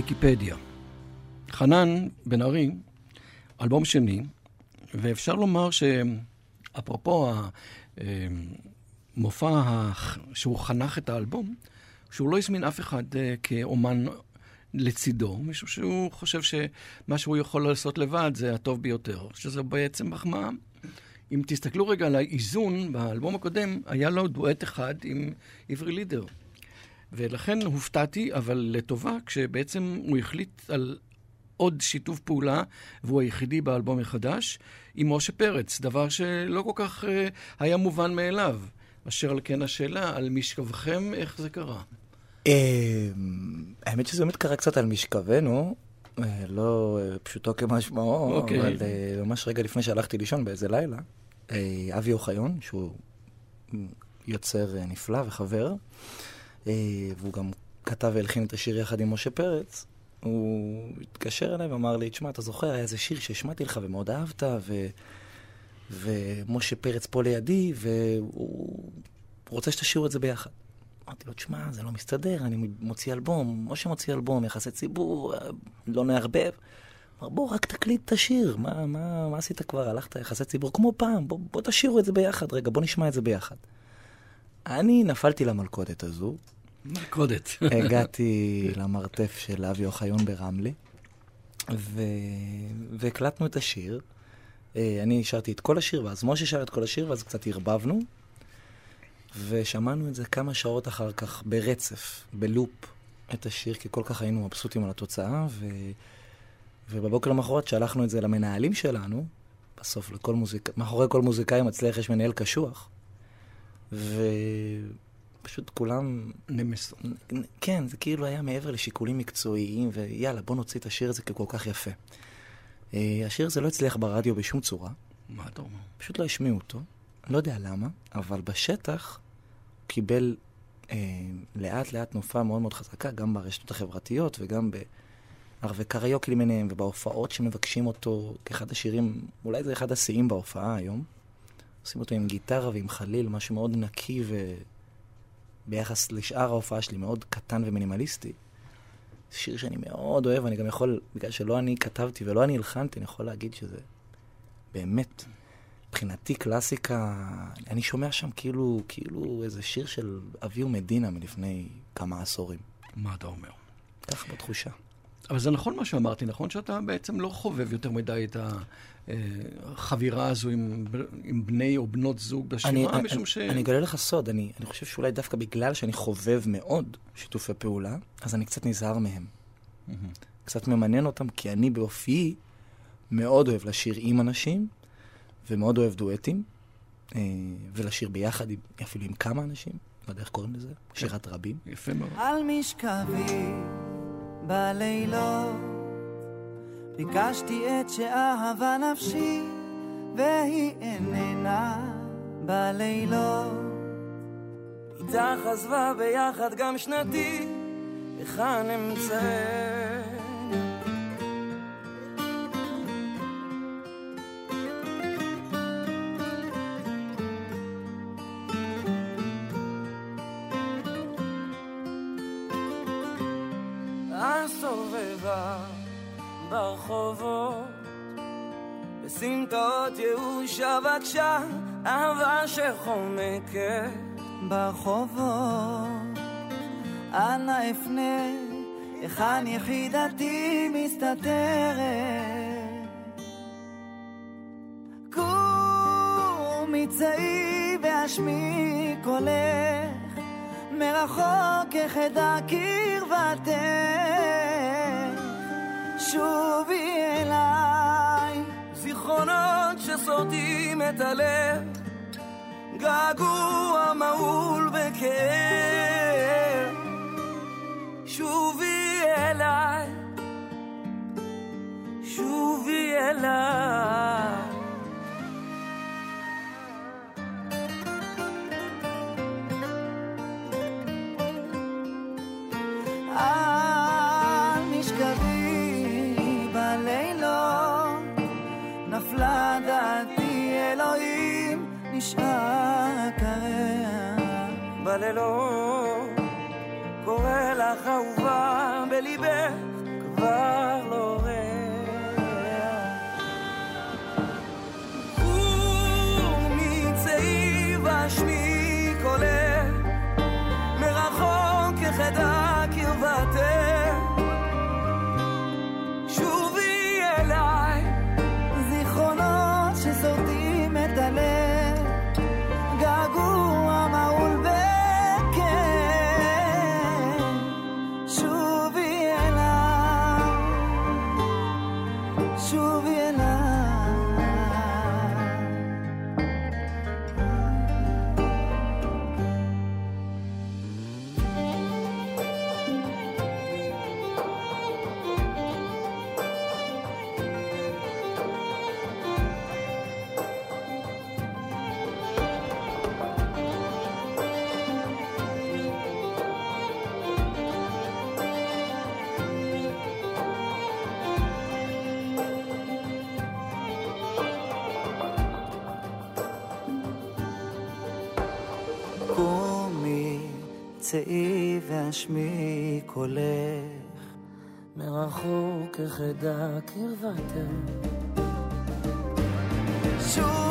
ויקיפדיה. חנן בן ארי, אלבום שני, ואפשר לומר שאפרופו המופע הח- שהוא חנך את האלבום, שהוא לא הזמין אף אחד אה, כאומן לצידו, משום שהוא חושב שמה שהוא יכול לעשות לבד זה הטוב ביותר, שזה בעצם מחמאה. אם תסתכלו רגע על האיזון, באלבום הקודם היה לו דואט אחד עם עברי לידר. ולכן הופתעתי, אבל לטובה, כשבעצם הוא החליט על עוד שיתוף פעולה, והוא היחידי באלבום החדש, עם משה פרץ, דבר שלא כל כך uh, היה מובן מאליו. אשר על כן השאלה, על משכבכם, איך זה קרה? אה, האמת שזה באמת קרה קצת על משכבנו, אה, לא אה, פשוטו כמשמעו, אוקיי. אבל אה, ממש רגע לפני שהלכתי לישון באיזה לילה, אה, אבי אוחיון, שהוא יוצר אה, נפלא וחבר, אה, והוא גם כתב והלחין את השיר יחד עם משה פרץ, הוא התקשר אליי ואמר לי, תשמע, אתה זוכר, היה איזה שיר שהשמעתי לך ומאוד אהבת, ו... ומשה פרץ פה לידי, והוא רוצה שתשאירו את זה ביחד. אמרתי לו, תשמע, זה לא מסתדר, אני מוציא אלבום, משה מוציא אלבום, יחסי ציבור, לא נערבב. אמר, בוא, רק תקליט את השיר, מה, מה, מה עשית כבר? הלכת יחסי ציבור כמו פעם, בוא, בוא תשאירו את זה ביחד, רגע, בוא נשמע את זה ביחד. אני נפלתי למלכודת הזו. מלכודת. <laughs> הגעתי למרתף של אבי אוחיון ברמלה, ו... והקלטנו את השיר. אה, אני שרתי את כל השיר, ואז משה שר את כל השיר, ואז קצת ערבבנו. ושמענו את זה כמה שעות אחר כך ברצף, בלופ, את השיר, כי כל כך היינו מבסוטים על התוצאה, ו... ובבוקר למחרת שלחנו את זה למנהלים שלנו, בסוף לכל מוזיקאי, מאחורי כל מוזיקאי מצליח יש מנהל קשוח, ופשוט כולם... נמסו. כן, זה כאילו היה מעבר לשיקולים מקצועיים, ויאללה, בוא נוציא את השיר הזה ככל כך יפה. אה, השיר הזה לא הצליח ברדיו בשום צורה. מה אתה אומר? פשוט לא השמיעו אותו. לא יודע למה, אבל בשטח קיבל אה, לאט לאט תנופה מאוד מאוד חזקה, גם ברשתות החברתיות וגם בערבי קריוקי למיניהם ובהופעות שמבקשים אותו כאחד השירים, אולי זה אחד השיאים בהופעה היום. עושים אותו עם גיטרה ועם חליל, משהו מאוד נקי וביחס לשאר ההופעה שלי מאוד קטן ומינימליסטי. שיר שאני מאוד אוהב, אני גם יכול, בגלל שלא אני כתבתי ולא אני הלחנתי, אני יכול להגיד שזה באמת, מבחינתי קלאסיקה, אני שומע שם כאילו, כאילו איזה שיר של אבי ומדינה מלפני כמה עשורים. מה אתה אומר? כך בתחושה. אבל זה נכון מה שאמרתי, נכון שאתה בעצם לא חובב יותר מדי את החבירה הזו עם, עם בני או בנות זוג בשירה, אני, משום אני, ש... אני אגלה לך סוד, אני, אני חושב שאולי דווקא בגלל שאני חובב מאוד שיתופי פעולה, אז אני קצת נזהר מהם. קצת ממנן אותם, כי אני באופיי מאוד אוהב לשיר עם אנשים, ומאוד אוהב דואטים, אה, ולשיר ביחד, אפילו עם כמה אנשים, לא יודע איך קוראים לזה, שירת רבים. יפה מאוד. על משכבי בלילות ביקשתי את שאהבה נפשי והיא איננה בלילות. איתך עזבה ביחד גם שנתי היכן אמצא בסמטות ייאושה בקשה אהבה שחומקת ברחובות. אנא אפנה היכן יחידתי מסתתרת? קומי צאי והשמי קולך מרחוק אחדה קרבתך שובי אליי זיכרונות שסורטים את הלב געגוע מהול בכאב שובי אליי שובי אליי נשאר קרח בלילות קורא לך אהובה בליבך צאי והשמי קולך, מרחוק אחדה קרבתך. שובי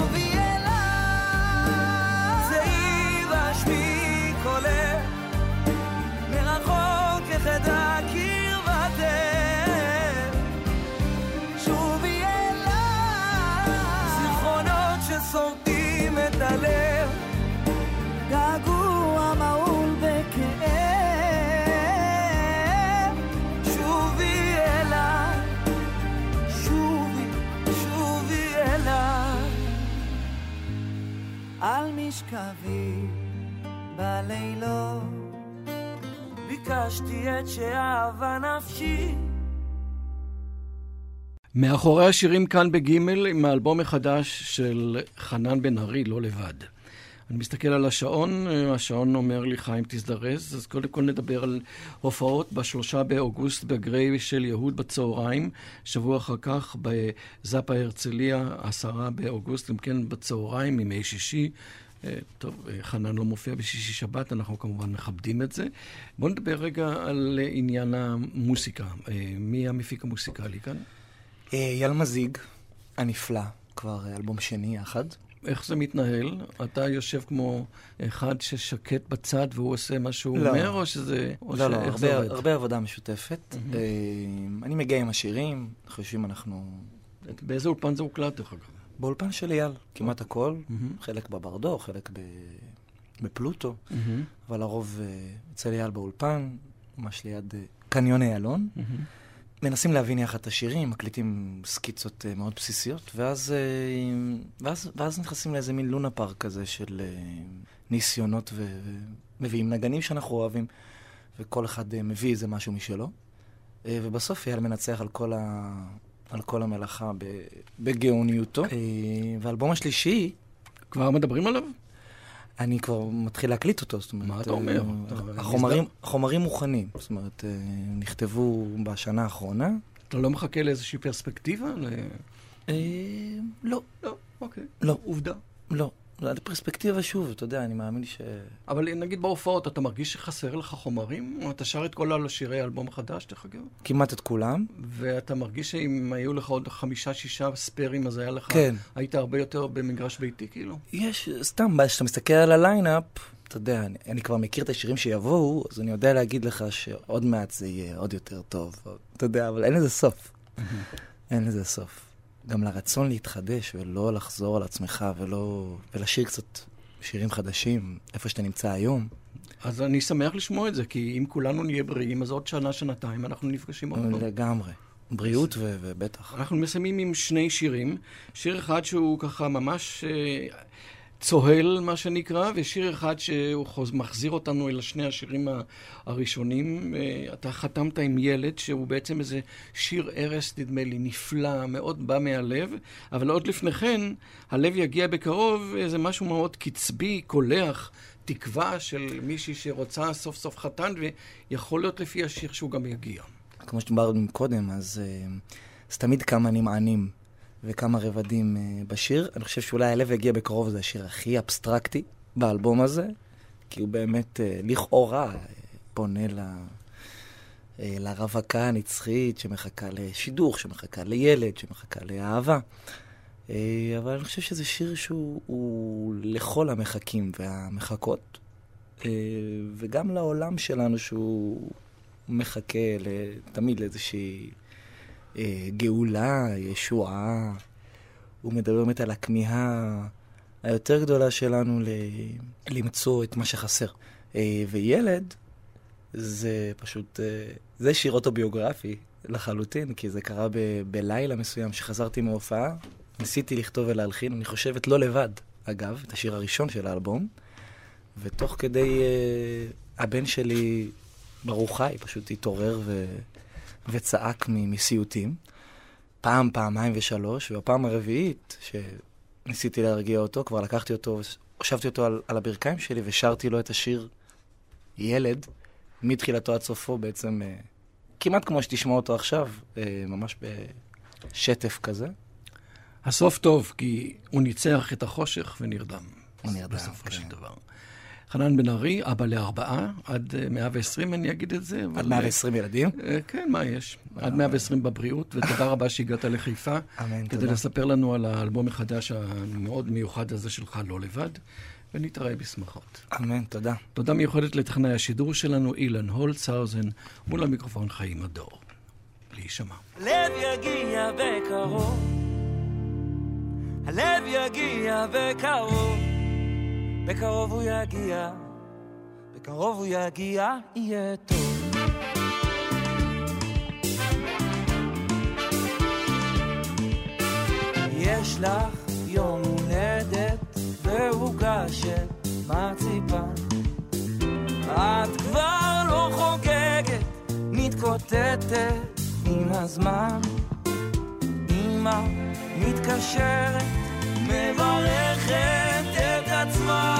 ביקשתי את שאהבה נפשי. מאחורי השירים כאן בגימל, עם האלבום החדש של חנן בן ארי, לא לבד. אני מסתכל על השעון, השעון אומר לי, חיים, תזדרז. אז קודם כל נדבר על הופעות בשלושה באוגוסט בגריי של יהוד בצהריים. שבוע אחר כך בזאפה הרצליה, עשרה באוגוסט, גם כן בצהריים, ימי שישי. אה, טוב, אה, חנן לא מופיע בשישי שבת, אנחנו כמובן מכבדים את זה. בואו נדבר רגע על עניין המוסיקה. אה, מי המפיק המוסיקלי כאן? אייל מזיג, הנפלא, כבר אלבום שני יחד. איך זה מתנהל? אתה יושב כמו אחד ששקט בצד והוא עושה מה שהוא לא. אומר, או שזה... או לא, לא, שאיך זה הרבה? הרבה עבודה משותפת. אה, אני מגיע עם השירים, אנחנו יושבים, אנחנו... באיזה אולפן זה הוקלט, דרך אגב? באולפן של אייל, כמעט הכל. חלק בברדו, חלק ב... בפלוטו, אבל הרוב אה, אצל אייל באולפן, ממש ליד אה, קניון איילון. מנסים להבין יחד את השירים, מקליטים סקיצות אה, מאוד בסיסיות, ואז, ואז, ואז נכנסים לאיזה מין לונה פארק כזה של ניסיונות, ומביאים נגנים שאנחנו אוהבים, וכל אחד מביא איזה משהו משלו, ובסוף אייל מנצח על כל. על כל המלאכה בגאוניותו. אה, והאלבום השלישי, כבר מדברים עליו? אני כבר מתחיל להקליט אותו, זאת אומרת... מה אתה אה, אומר? החומרים, החומרים מוכנים, זאת אומרת, אה, נכתבו בשנה האחרונה. אתה לא מחכה לאיזושהי פרספקטיבה? אה, לא, לא, אוקיי. לא. עובדה. לא. זה פרספקטיבה שוב, אתה יודע, אני מאמין ש... אבל נגיד בהופעות, אתה מרגיש שחסר לך חומרים? אתה שר את כל השירי האלבום החדש, דרך אגב? כמעט את כולם. ואתה מרגיש שאם היו לך עוד חמישה-שישה ספיירים, אז היה לך... כן. היית הרבה יותר במגרש ביתי, כאילו? יש, סתם, כשאתה מסתכל על ה-lineup, אתה יודע, אני, אני כבר מכיר את השירים שיבואו, אז אני יודע להגיד לך שעוד מעט זה יהיה עוד יותר טוב. אתה יודע, אבל אין לזה סוף. <laughs> אין לזה סוף. גם לרצון להתחדש ולא לחזור על עצמך ולא... ולשיר קצת שירים חדשים, איפה שאתה נמצא היום. אז אני שמח לשמוע את זה, כי אם כולנו נהיה בריאים, אז עוד שנה, שנתיים, אנחנו נפגשים עוד פעם. לגמרי. בריאות ו- ובטח. אנחנו מסיימים עם שני שירים. שיר אחד שהוא ככה ממש אה, צוהל, מה שנקרא, ושיר אחד שהוא חוז, מחזיר אותנו אל שני השירים הראשונים. אה, אתה חתמת עם ילד, שהוא בעצם איזה שיר ערש, נדמה לי, נפלא, מאוד בא מהלב, אבל עוד לפני כן, הלב יגיע בקרוב, איזה משהו מאוד קצבי, קולח. תקווה של מישהי שרוצה סוף סוף חתן, ויכול להיות לפי השיר שהוא גם יגיע. כמו שדיברנו קודם, אז uh, זה תמיד כמה נמענים וכמה רבדים uh, בשיר. אני חושב שאולי הלב יגיע בקרוב, זה השיר הכי אבסטרקטי באלבום הזה, כי הוא באמת, uh, לכאורה, uh, פונה ל... לרווקה הנצחית שמחכה לשידוך, שמחכה לילד, שמחכה לאהבה. אבל אני חושב שזה שיר שהוא הוא לכל המחכים והמחכות, וגם לעולם שלנו שהוא מחכה תמיד לאיזושהי אה, גאולה, ישועה. הוא מדבר באמת על הכמיהה היותר גדולה שלנו ל... למצוא את מה שחסר. אה, וילד, זה פשוט, אה, זה שיר אוטוביוגרפי לחלוטין, כי זה קרה ב... בלילה מסוים שחזרתי מהופעה, ניסיתי לכתוב ולהלחין, אני חושבת לא לבד, אגב, את השיר הראשון של האלבום, ותוך כדי אה, הבן שלי ברוך חי, פשוט התעורר ו... וצעק מסיוטים. פעם, פעמיים ושלוש, ובפעם הרביעית, שניסיתי להרגיע אותו, כבר לקחתי אותו, הושבתי אותו על, על הברכיים שלי ושרתי לו את השיר ילד, מתחילתו עד סופו בעצם, אה, כמעט כמו שתשמע אותו עכשיו, אה, ממש בשטף כזה. הסוף טוב, כי הוא ניצח את החושך ונרדם. הוא נרדם, בסופו כן. של דבר. חנן בן ארי, אבא לארבעה, עד 120 אני אגיד את זה. עד 120 ילדים? כן, מה יש? עד 120 בבריאות, ותודה רבה שהגעת לחיפה. אמן, כדי תודה. לספר לנו על האלבום החדש המאוד מיוחד הזה שלך, לא לבד, ונתראה בשמחות. אמן, תודה. תודה מיוחדת לטכנאי השידור שלנו, אילן הולצהאוזן, מול המיקרופון חיים הדור. להישמע. הלב יגיע בקרוב, הלב יגיע בקרוב, בקרוב הוא יגיע, בקרוב הוא יגיע, יהיה טוב. יש לך יום הולדת ועוגה של את כבר לא חוגגת, מתקוטטת עם הזמן. אמא מתקשרת, מברכת את עצמה.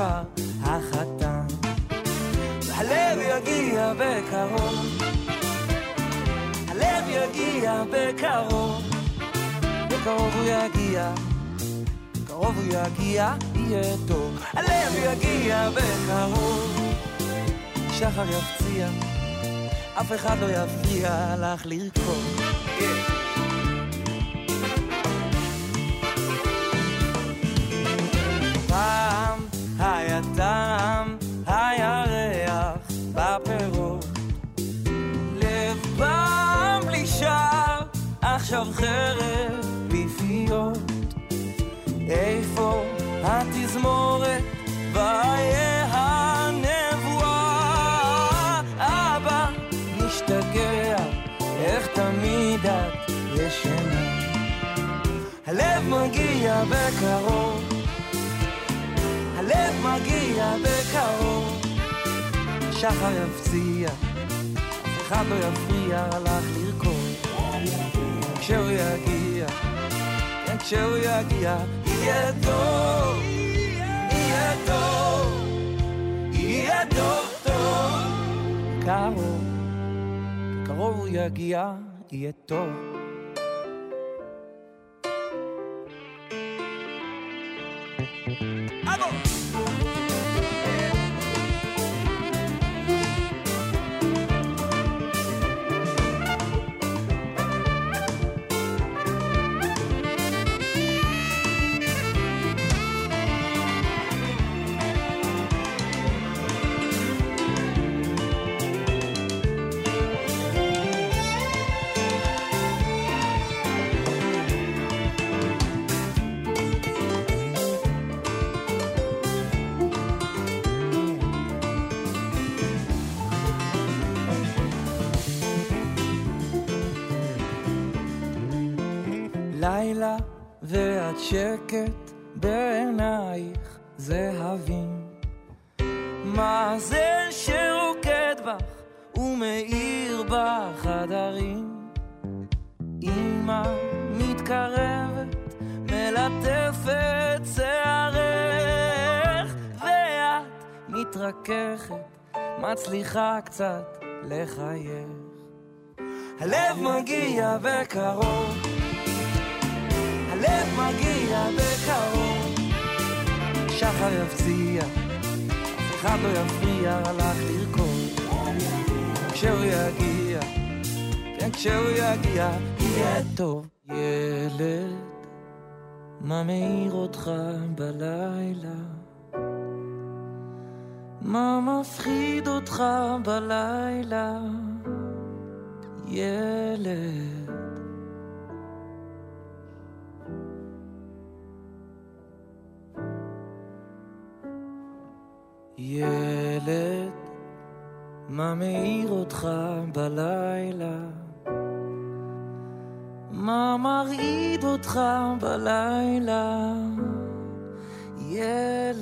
כבר החתן. הלב יגיע בקרוב, הלב יגיע בקרוב, בקרוב הוא יגיע. בקרוב הוא יגיע, יהיה טוב. הלב יגיע בקרוב. שחר יפציע, אף אחד לא יפריע לך לרקוד. פעם היה טעם, היה ריח בפירות. לב בלי שער, עכשיו חרב בפייות. איפה התזמורת ואיה הנבואה? אבא משתגע, איך תמיד את ישנה? הלב מגיע בקרוב, הלב מגיע בקרוב, שחר יפציע, אף אחד לא יפריע לך לרקוד, כשהוא יגיע. כן, כשהוא יגיע, יהיה טוב, יהיה טוב, יהיה טוב טוב. קרוב, קרוב הוא יגיע, יהיה טוב. לילה ואת שקט בעינייך זהבים. מה זה שרוקד בך ומאיר בחדרים? אמא מתקרבת, מלטפת שערך, ואת מתרככת, מצליחה קצת לחייך. הלב מגיע בקרוב הלב מגיע בקרוב, שחר יפציע, אף אחד לא יפריע לך לרקוד. כשהוא יגיע, כן, כשהוא יגיע, יהיה טוב. ילד, מה מאיר אותך בלילה? מה מפחיד אותך בלילה? ילד. ילד, מה מאיר אותך בלילה? מה מרעיד אותך בלילה? ילד.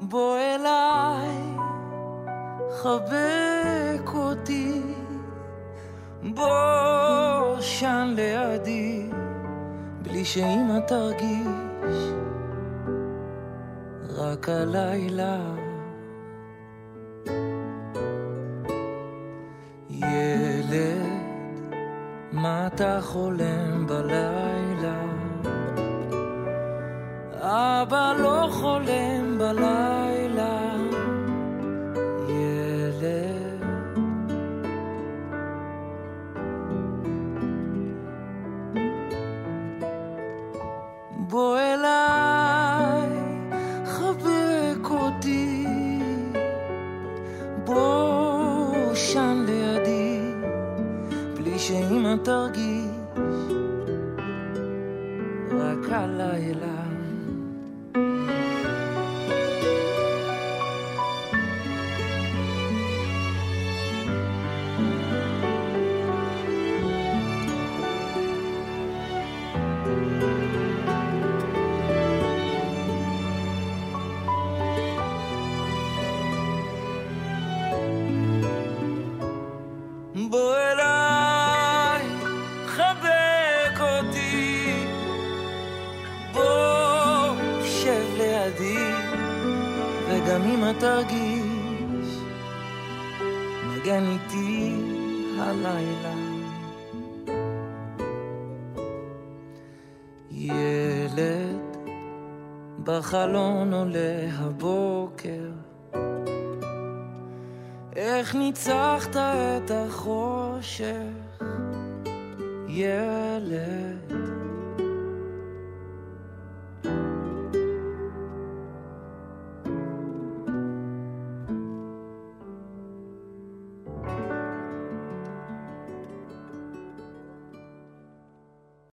בוא אליי, חבק אותי. בוא תישן לידי, בלי שאמא תרגיש, רק הלילה. ילד, מה אתה חולם בלילה? אבא לא חולם בלילה. תרגיש, נגן איתי הלילה. ילד בחלון עולה הבוקר, איך ניצחת את החושך, ילד.